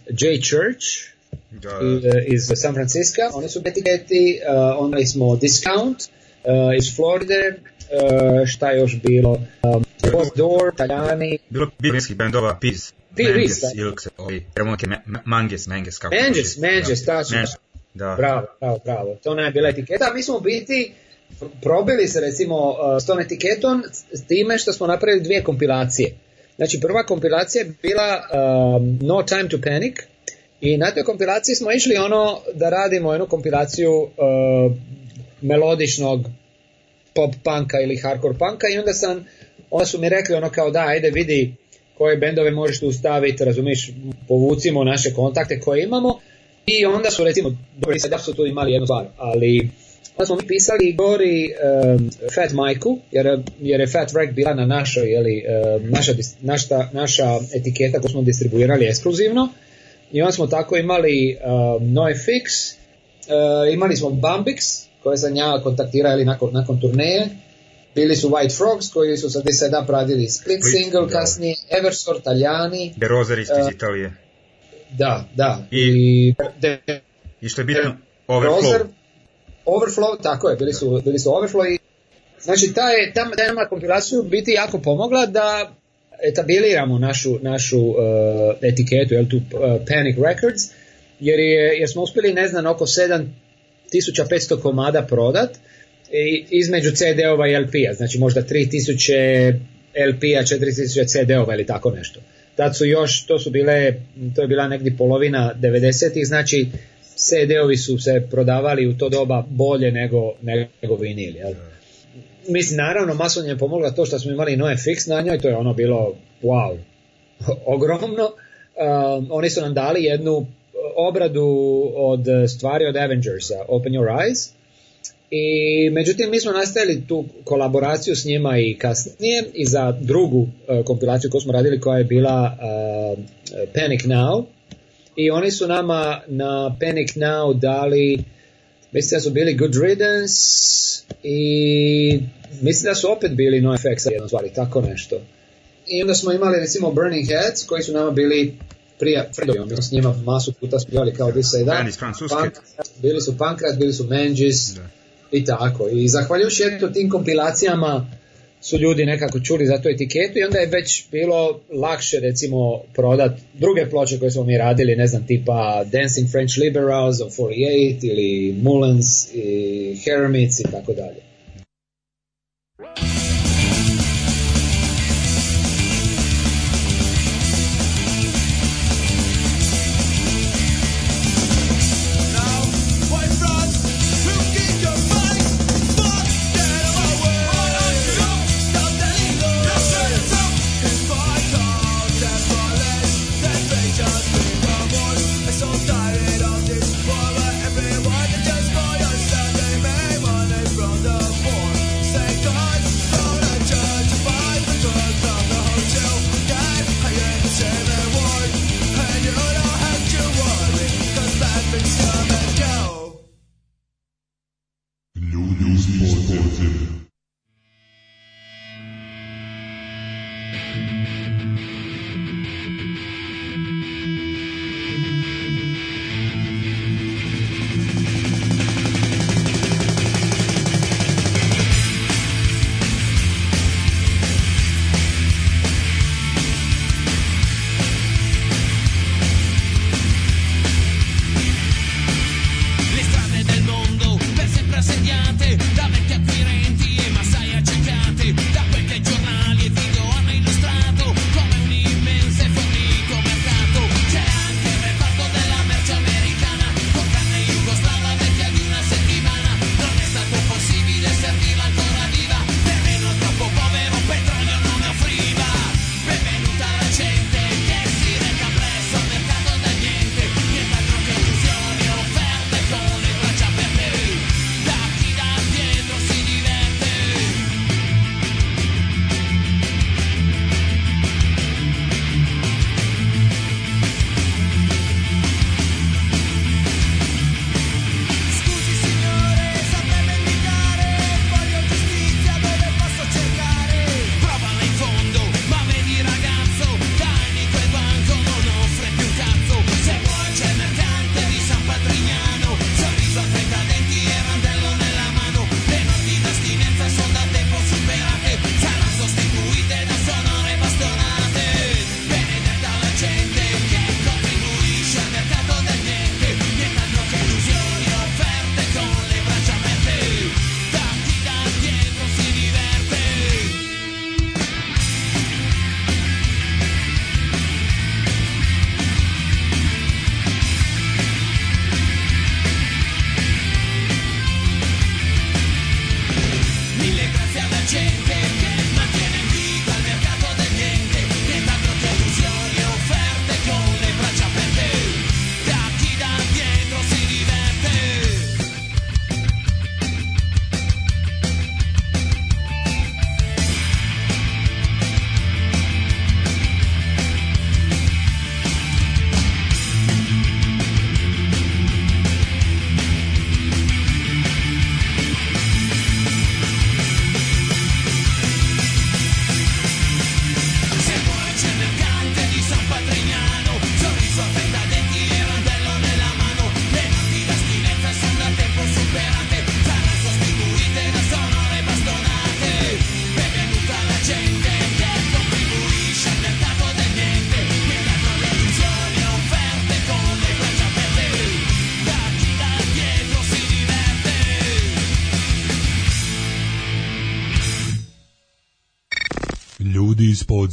J. Church da. E, iz San Francisco, oni su etiketi, uh, onda smo Discount uh, iz Florida, uh, šta još bilo, um, Post Door, Taljani. Bilo bilinskih bendova, Peace. Mangus Manges, ili se ovi, Manges, Manges, Manges, Manges, da. Bravo, bravo, bravo. To nam je bila etiketa. Mi smo u biti probili se recimo uh, s tom etiketom s time što smo napravili dvije kompilacije. Znači prva kompilacija je bila um, No Time to Panic i na toj kompilaciji smo išli ono da radimo jednu kompilaciju uh, melodičnog pop punka ili hardcore punka i onda sam onda su mi rekli ono kao da ajde vidi koje bendove možeš tu staviti, razumiš, povucimo naše kontakte koje imamo i onda su recimo, dobro, sad su tu imali jednu stvar, ali onda smo mi pisali gori um, Fat Majku, jer, jer je Fat Rack bila na našoj, jeli, naša, naša, naša etiketa koju smo distribuirali ekskluzivno. I onda smo tako imali um, Fix, eh, imali smo Bambix, koje sam ja kontaktirao nakon, nakon turneje. Bili su White Frogs koji su sa D7 radili Split Single, kasnije Eversor, Taljani. De iz eh, Italije. Da, da. I, I, što je bitno, overflow. overflow, tako je, bili su, bili su overflow i Znači, ta je, ta, ta kompilaciju biti jako pomogla da etabiliramo našu, našu uh, etiketu, jel tu eh, Panic Records, jer, je, jer smo uspjeli, ne znam, oko 7500 komada prodat između CD-ova i LP-a, znači možda 3000 LP-a, 4000 CD-ova ili tako nešto tad su još, to su bile, to je bila negdje polovina 90-ih, znači CD-ovi su se prodavali u to doba bolje nego, nego vinil. Jel? Mislim, naravno, masovnje je pomogla to što smo imali Noe Fix na njoj, to je ono bilo, wow, ogromno. Um, oni su nam dali jednu uh, obradu od stvari od Avengersa, Open Your Eyes, i međutim mi smo nastavili tu kolaboraciju s njima i kasnije i za drugu e, kompilaciju koju smo radili koja je bila uh, Panic Now i oni su nama na Panic Now dali mislim da su bili Good Riddance i mislim da su opet bili NoFX jedno zvali, tako nešto. I onda smo imali recimo Burning Heads koji su nama bili prije, Fredovima, mi s njima masu puta spjevali kao se i da. bili su Pankrat, bili su Menjis i tako. I zahvaljujući eto tim kompilacijama su ljudi nekako čuli za tu etiketu i onda je već bilo lakše recimo prodat druge ploče koje smo mi radili, ne znam, tipa Dancing French Liberals of 48 ili Mullens i Hermits i tako dalje.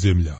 zemlja.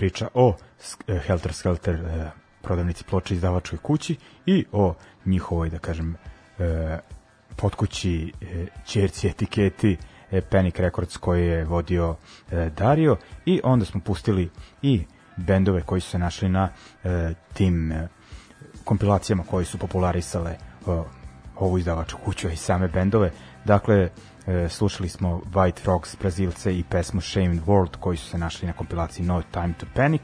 priča o e, Helter Skelter e, prodavnici ploče izdavačkoj kući i o njihovoj, da kažem, e, potkući čerci etiketi Panic Records koje je vodio Dario i onda smo pustili i bendove koji su se našli na tim kompilacijama koji su popularisale ovu izdavačku kuću i same bendove. Dakle, E, slušali smo White Frogs Brazilce i pesmu Shamed World koji su se našli na kompilaciji No Time to Panic,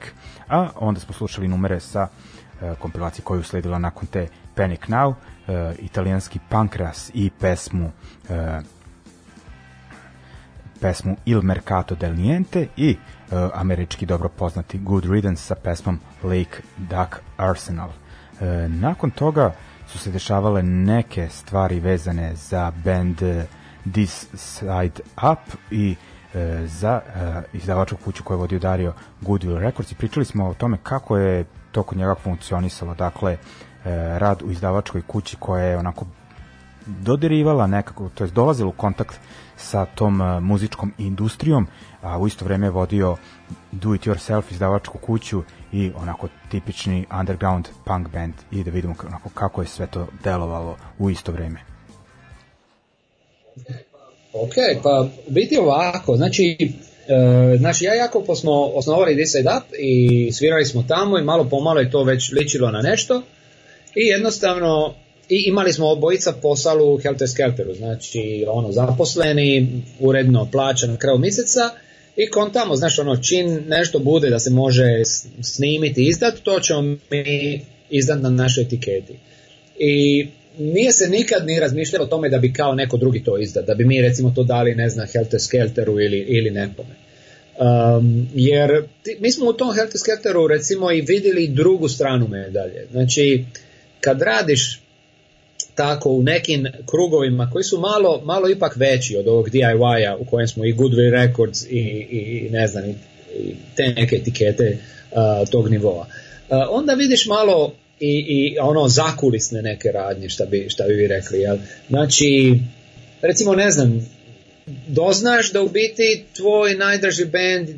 a onda smo slušali numere sa e, kompilacije je usledila nakon te Panic Now, e, italijanski Pankras i pesmu e, pesmu Il Mercato del Niente i američki dobro poznati Good Riddance sa pesmom Lake Duck Arsenal. nakon toga su se dešavale neke stvari vezane za band This Side Up i e, za e, izdavačku kuću koju je vodio Dario Goodwill Records i pričali smo o tome kako je to kod njega funkcionisalo, dakle e, rad u izdavačkoj kući koja je onako dodirivala nekako, to je dolazila u kontakt sa tom muzičkom industrijom, a u isto vrijeme je vodio Do It Yourself izdavačku kuću i onako tipični underground punk band i da vidimo kako je sve to delovalo u isto vrijeme Ok, pa biti ovako, znači, e, znači ja i Jakopo smo osnovali This Up i svirali smo tamo i malo pomalo je to već ličilo na nešto i jednostavno i imali smo obojica posalu Helter Skelteru, znači ono zaposleni, uredno plaćan na kraju mjeseca i kontamo, znaš ono čin nešto bude da se može snimiti i izdat, to ćemo mi izdat na našoj etiketi. I nije se nikad ni razmišljalo o tome da bi kao neko drugi to izda, da bi mi recimo to dali, ne znam, Helter Skelteru ili, ili nekome. Um, jer ti, mi smo u tom Helter Skelteru recimo i vidjeli drugu stranu medalje. Znači, kad radiš tako u nekim krugovima koji su malo, malo ipak veći od ovog DIY-a u kojem smo i Goodwill Records i, i ne znam, i te neke etikete uh, tog nivoa. Uh, onda vidiš malo i, i ono zakulisne neke radnje, šta bi, šta bi vi rekli. Znači, recimo ne znam, doznaš da u biti tvoj najdraži band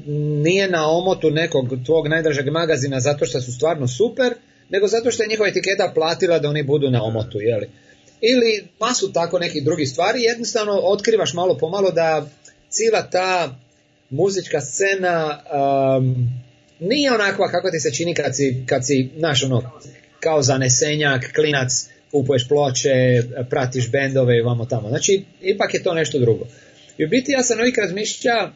nije na omotu nekog tvog najdražeg magazina zato što su stvarno super, nego zato što je njihova etiketa platila da oni budu na omotu, jel? Ili pa su tako nekih drugih stvari, jednostavno otkrivaš malo pomalo da cijela ta muzička scena um, nije onakva kako ti se čini kad si, kad si naš ono, kao zanesenjak, klinac, kupuješ ploče, pratiš bendove i vamo tamo. Znači, ipak je to nešto drugo. I u biti ja sam uvijek razmišljao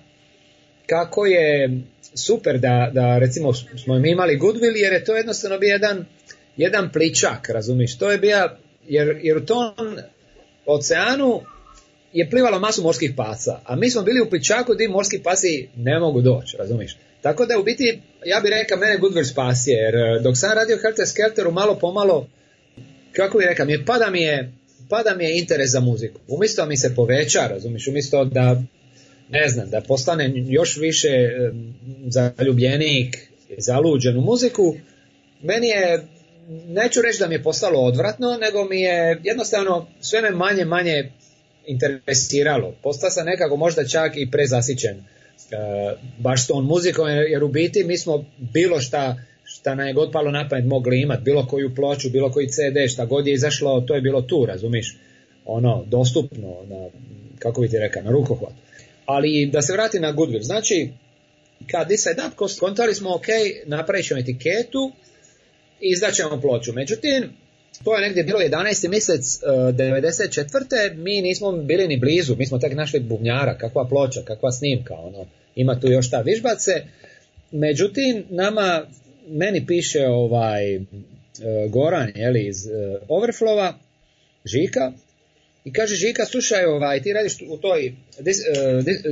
kako je super da, da recimo smo mi imali Goodwill jer je to jednostavno bio jedan, jedan pličak, razumiš? To je bio, jer, jer u tom oceanu je plivalo masu morskih paca, a mi smo bili u pličaku gdje morski pasi ne mogu doći, razumiš? Tako da u biti, ja bih rekao, mene Goodwill spasije, jer e, dok sam radio Helter Skelteru, malo pomalo, kako bih rekao, mi je, pada mi je, pada mi je interes za muziku. Umjesto mi se poveća, razumiješ umjesto da, ne znam, da postane još više e, zaljubljenik, zaluđen u muziku, meni je, neću reći da mi je postalo odvratno, nego mi je jednostavno sve me manje, manje interesiralo. Postao sam nekako možda čak i prezasićen E, baš s tom muzikom, jer u biti mi smo bilo šta šta nam je god palo na pamet mogli imati, bilo koju ploču, bilo koji CD, šta god je izašlo, to je bilo tu, razumiš, ono, dostupno, na, kako bi ti rekao, na rukohvat. Ali da se vrati na Goodwill, znači, kad i up kontali smo, ok, napravit ćemo etiketu, izdaćemo ploču. Međutim, to je negdje bilo 11. mjesec uh, e, 94. Mi nismo bili ni blizu, mi smo tek našli bubnjara, kakva ploča, kakva snimka, ono, ima tu još ta vižbace. Međutim, nama, meni piše ovaj e, Goran, jeli, iz uh, e, Overflova, Žika, i kaže Žika, slušaj, ovaj, ti radiš u toj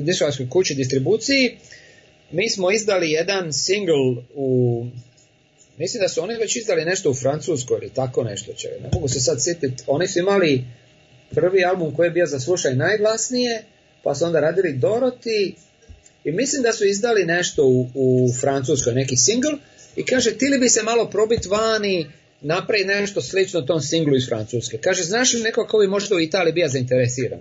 dis, kući distribuciji, mi smo izdali jedan single u Mislim da su oni već izdali nešto u Francuskoj ili tako nešto će. Ne mogu se sad sjetiti. Oni su imali prvi album koji je bio za slušaj najglasnije, pa su onda radili Doroti i mislim da su izdali nešto u, u Francuskoj, neki single i kaže ti li bi se malo probiti vani, napravi nešto slično tom singlu iz Francuske. Kaže, znaš li neko koji možda u Italiji bija zainteresiran?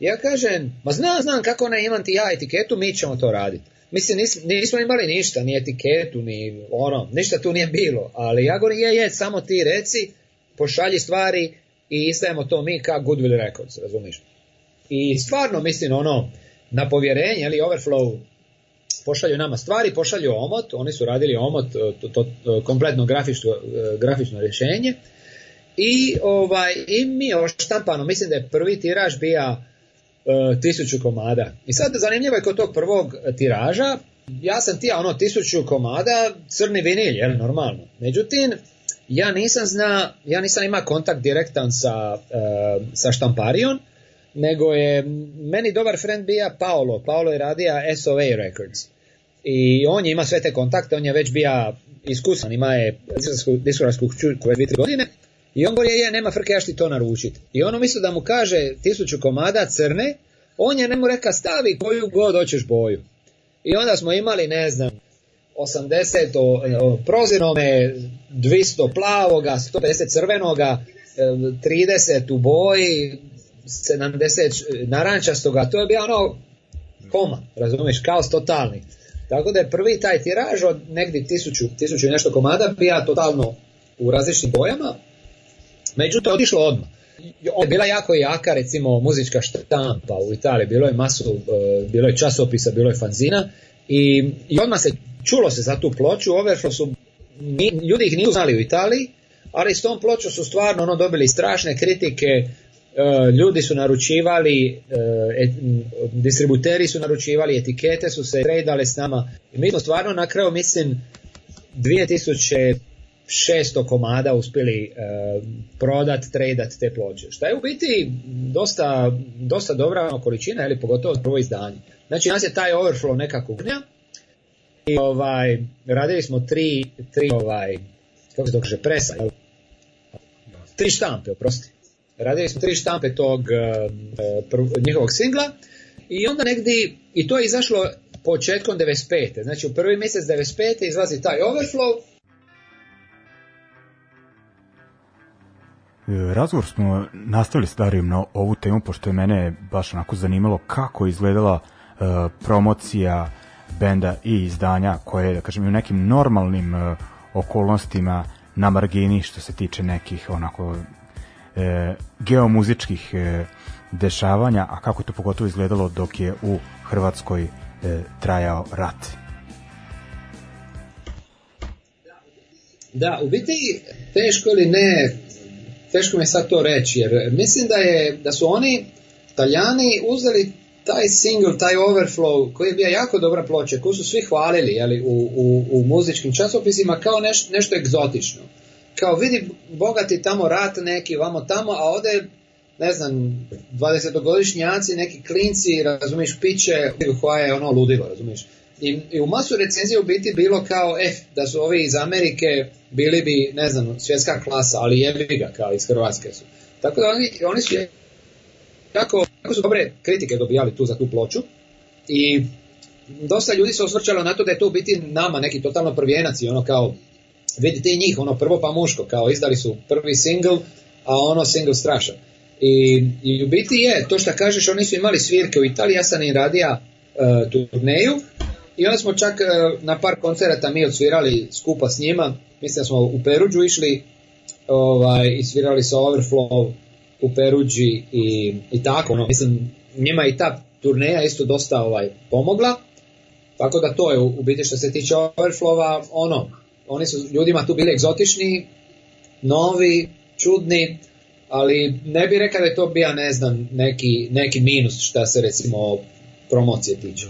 Ja kažem, ma znam, znam kako ne imam ti ja etiketu, mi ćemo to raditi. Mislim, nis, nismo imali ništa, ni etiketu, ni ono, ništa tu nije bilo. Ali ja govorim, je, je, samo ti reci, pošalji stvari i istajemo to mi ka Goodwill Records, razumiš? I stvarno, mislim, ono, na povjerenje, ali overflow, pošalju nama stvari, pošalju omot, oni su radili omot, e, to, to, e, kompletno grafično, e, grafično rješenje. I, ovaj, I mi oštampano, mislim da je prvi tiraž bio E, tisuću komada. I sad zanimljivo je kod tog prvog tiraža, ja sam tija ono tisuću komada crni vinil, jel, normalno. Međutim, ja nisam zna, ja nisam ima kontakt direktan sa, e, sa štamparijom, nego je meni dobar friend bija Paolo. Paolo je radija SOA Records. I on je ima sve te kontakte, on je već bija iskusan, ima je diskografsku čutku već 2 godine i on govori, e, je, nema frke, ja ti to naručit. I ono umjesto da mu kaže tisuću komada crne, on je njemu reka stavi koju god hoćeš boju. I onda smo imali, ne znam, 80 o, prozinome, 200 plavoga, 150 crvenoga, 30 e, u boji, 70 e, narančastoga, to je bio ono koma, razumiješ, kaos totalni. Tako da je prvi taj tiraž od negdje tisuću, tisuću i nešto komada bija totalno u različitim bojama, Međutim, otišlo odmah. Ovo je bila jako jaka, recimo, muzička štampa u Italiji. Bilo je masu, e, bilo je časopisa, bilo je fanzina i, i odmah se čulo se za tu ploču. Overflow su, ljudi ih nisu znali u Italiji, ali s tom pločom su stvarno ono dobili strašne kritike, e, ljudi su naručivali, e, distributeri su naručivali, etikete su se tradale s nama. I mi smo stvarno na kraju, mislim, 2000. 600 komada uspjeli prodati, e, prodat, tradat te ploče. Šta je u biti dosta, dosta dobra količina, ili pogotovo prvo izdanje. Znači nas je taj overflow nekako gnja i ovaj, radili smo tri, tri ovaj, kako se to kaže, tri štampe, oprosti. Radili smo tri štampe tog e, e, njihovog singla i onda negdje, i to je izašlo početkom 95. Znači u prvi mjesec 95. izlazi taj overflow E, razgovor smo nastavili s na ovu temu, pošto je mene baš onako zanimalo kako izgledala e, promocija benda i izdanja koje, da kažem, u nekim normalnim e, okolnostima na margini što se tiče nekih onako geomuzičkih dešavanja, a kako je to pogotovo izgledalo dok je u Hrvatskoj trajao rat? Da, u biti teško li ne teško mi je sad to reći, jer mislim da, je, da su oni, talijani uzeli taj single, taj overflow, koji je bio jako dobra ploča, koju su svi hvalili jeli, u, u, u muzičkim časopisima kao nešto egzotično. Kao vidi bogati tamo rat neki, vamo tamo, a ode ne znam, 20-godišnjaci, neki klinci, razumiš, piće, koja je ono ludilo, razumiš. I, i u masu recenzije u biti bilo kao, eh, da su ovi iz Amerike bili bi, ne znam, svjetska klasa, ali jebi ga kao iz Hrvatske su. Tako da oni, oni su jako, jako su dobre kritike dobijali tu za tu ploču i dosta ljudi se osvrćalo na to da je to u biti nama neki totalno prvijenac i ono kao vidite i njih, ono prvo pa muško, kao izdali su prvi single, a ono single strašan. I, i u biti je, to što kažeš, oni su imali svirke u Italiji, ja sam im radija uh, eh, turneju i onda smo čak e, na par koncerata mi odsvirali skupa s njima, mislim da smo u Peruđu išli ovaj, i svirali sa Overflow u Peruđi i, i tako, ono, mislim, njima i ta turneja isto dosta ovaj pomogla, tako da to je u biti što se tiče Overflowa, ono, oni su ljudima tu bili egzotični, novi, čudni, ali ne bi rekao da je to bio, ne znam, neki, neki minus što se recimo promocije tiče.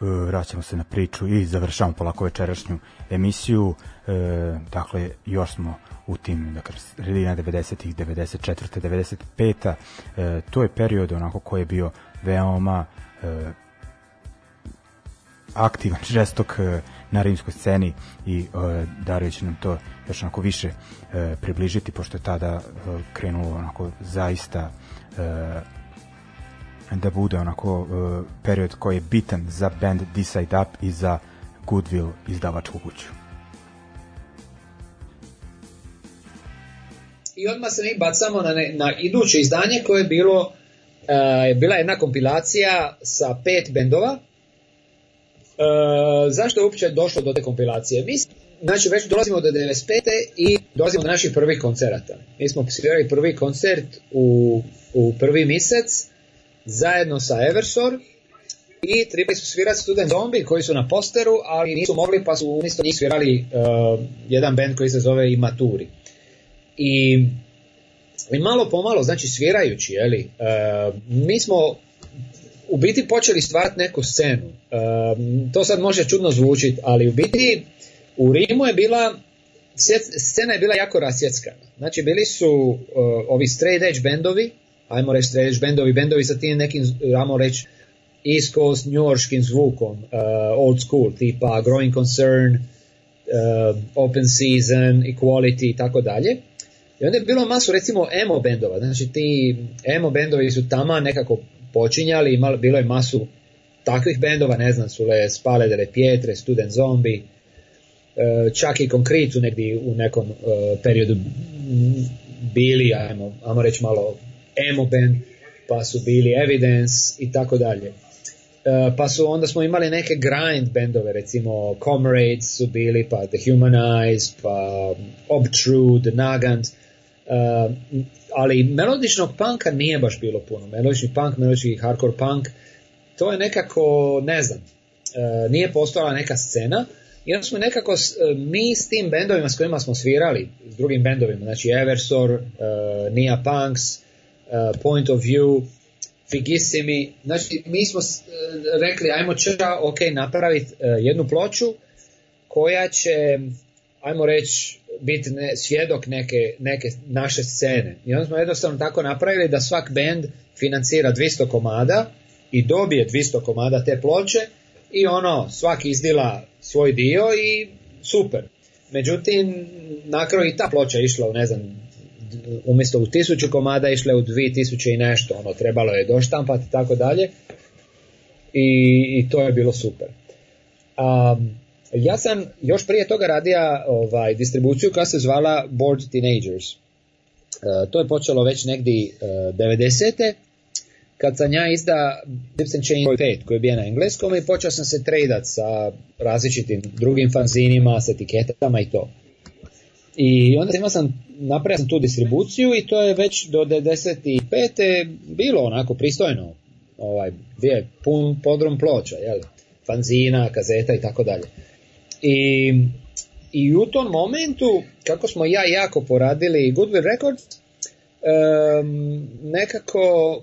E, vraćamo se na priču i završavamo polako večerašnju emisiju. E, dakle, još smo u tim, dakle, sredina 90-ih, 94. 95. E, to je period onako koji je bio veoma e, aktivan, žestok e, na rimskoj sceni i e, nam to još onako više e, približiti, pošto je tada krenulo onako zaista e, da bude onako uh, period koji je bitan za band Decide Up i za Goodwill izdavačku kuću. I odmah se mi bacamo na, ne, na iduće izdanje koje je bilo e, je bila jedna kompilacija sa pet bendova. E, zašto je uopće došlo do te kompilacije? Mi znači, već dolazimo do 95. i dolazimo do naših prvih koncerata. Mi smo svirali prvi koncert u, u prvi mjesec zajedno sa Eversor i trebali su svirati Student Zombie koji su na posteru, ali nisu mogli pa su umjesto njih svirali e, jedan band koji se zove Imaturi. I, I malo pomalo, znači svirajući, jeli, uh, e, mi smo u biti počeli stvarati neku scenu. E, to sad može čudno zvučiti, ali u biti u Rimu je bila scena je bila jako rasjeckana. Znači bili su ovi straight edge bendovi ajmo reći trash bendovi, bendovi sa tim nekim, ajmo reći, East Coast njorškim zvukom, uh, old school, tipa Growing Concern, uh, Open Season, Equality i tako dalje. I onda je bilo masu recimo emo bendova, znači ti emo bendovi su tama nekako počinjali, bilo je masu takvih bendova, ne znam, su le Spale Pietre, Student Zombie, uh, čak i konkretu negdje u nekom periodu bili, ajmo, ajmo reći malo emo pa su bili Evidence i tako dalje. E, pa su onda smo imali neke grind bendove, recimo Comrades su bili, pa The Humanized, pa Obtrude, Nagant, e, ali melodičnog punka nije baš bilo puno. Melodični punk, melodični hardcore punk, to je nekako, ne znam, e, nije postojala neka scena. I onda smo nekako, mi s tim bendovima s kojima smo svirali, s drugim bendovima, znači Eversor, Nia Punks, Uh, point of view, Figissimi, znači mi smo uh, rekli ajmo čega ok, napraviti uh, jednu ploču koja će, ajmo reći, biti ne, svjedok neke, neke naše scene. I onda smo jednostavno tako napravili da svak band financira 200 komada i dobije 200 komada te ploče i ono, svaki izdila svoj dio i super. Međutim, nakro i ta ploča išla u, ne znam, umjesto u tisuću komada išle u dvije tisuće i nešto, ono, trebalo je doštampati i tako dalje. I to je bilo super. Um, ja sam još prije toga radio ovaj, distribuciju koja se zvala Board Teenagers. E, to je počelo već negdje uh, e, 90 kad sam ja izda Gibson Chain 5 koji je bio na engleskom i počeo sam se tradat sa različitim drugim fanzinima, s etiketama i to. I onda imao sam, napravio sam tu distribuciju i to je već do 95. bilo onako pristojno. Ovaj, bio je pun podrum ploča, jel? fanzina, kazeta i tako dalje. I, I u tom momentu, kako smo ja jako poradili Goodwill Records, um, nekako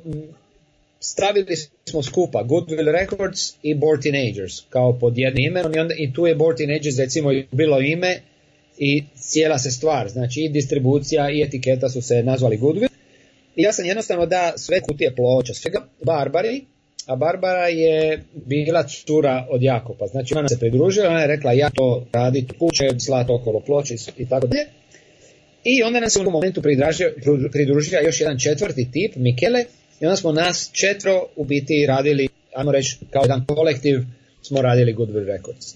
stavili smo skupa Goodwill Records i Bored Teenagers kao pod jednim imenom i, i tu je Bored Teenagers recimo bilo ime i cijela se stvar, znači i distribucija i etiketa su se nazvali Goodwill. I ja sam jednostavno da sve kutije ploča, svega Barbari, a Barbara je bila cura od Jakopa. Znači ona se pridružila, ona je rekla ja to radit kuće, slat okolo ploče i tako dalje. I onda nam se u ovom momentu pridružila još jedan četvrti tip, Mikele, i onda smo nas četro u biti radili, ajmo reći, kao jedan kolektiv smo radili Goodwill Records.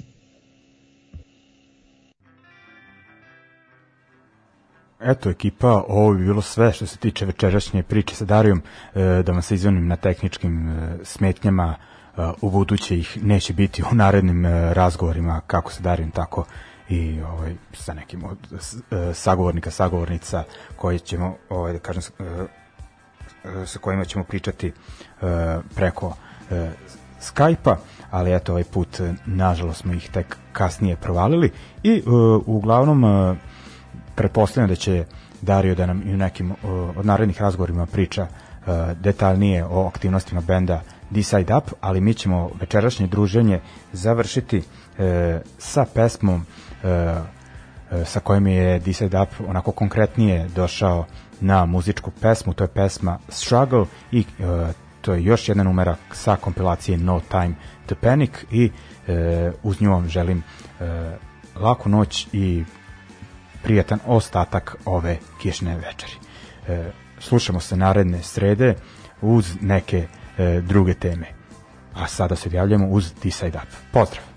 Eto ekipa, ovo bi bilo sve što se tiče večerašnje priče sa Darijom, e, da vam se izvanim na tehničkim e, smetnjama, e, u buduće ih neće biti u narednim razgovorima kako se Darijom, tako i ovaj, sa nekim od sagovornika, sagovornica koje ćemo, ovaj, da kažem, sa kojima ćemo pričati preko e, Skype-a, ali eto ovaj put, nažalost, smo ih tek kasnije provalili i uglavnom pretpostavljam da će Dario da nam i u nekim od narednih razgovorima priča e, detaljnije o aktivnostima benda Decide Up, ali mi ćemo večerašnje druženje završiti e, sa pesmom e, sa kojim je Decide Up onako konkretnije došao na muzičku pesmu, to je pesma Struggle i to je još jedan numera sa kompilacije No Time to Panic i uz nju vam želim laku noć i Prijetan ostatak ove kišne večeri. E, slušamo se naredne srede uz neke e, druge teme. A sada se javljamo uz Decide Up. Pozdrav!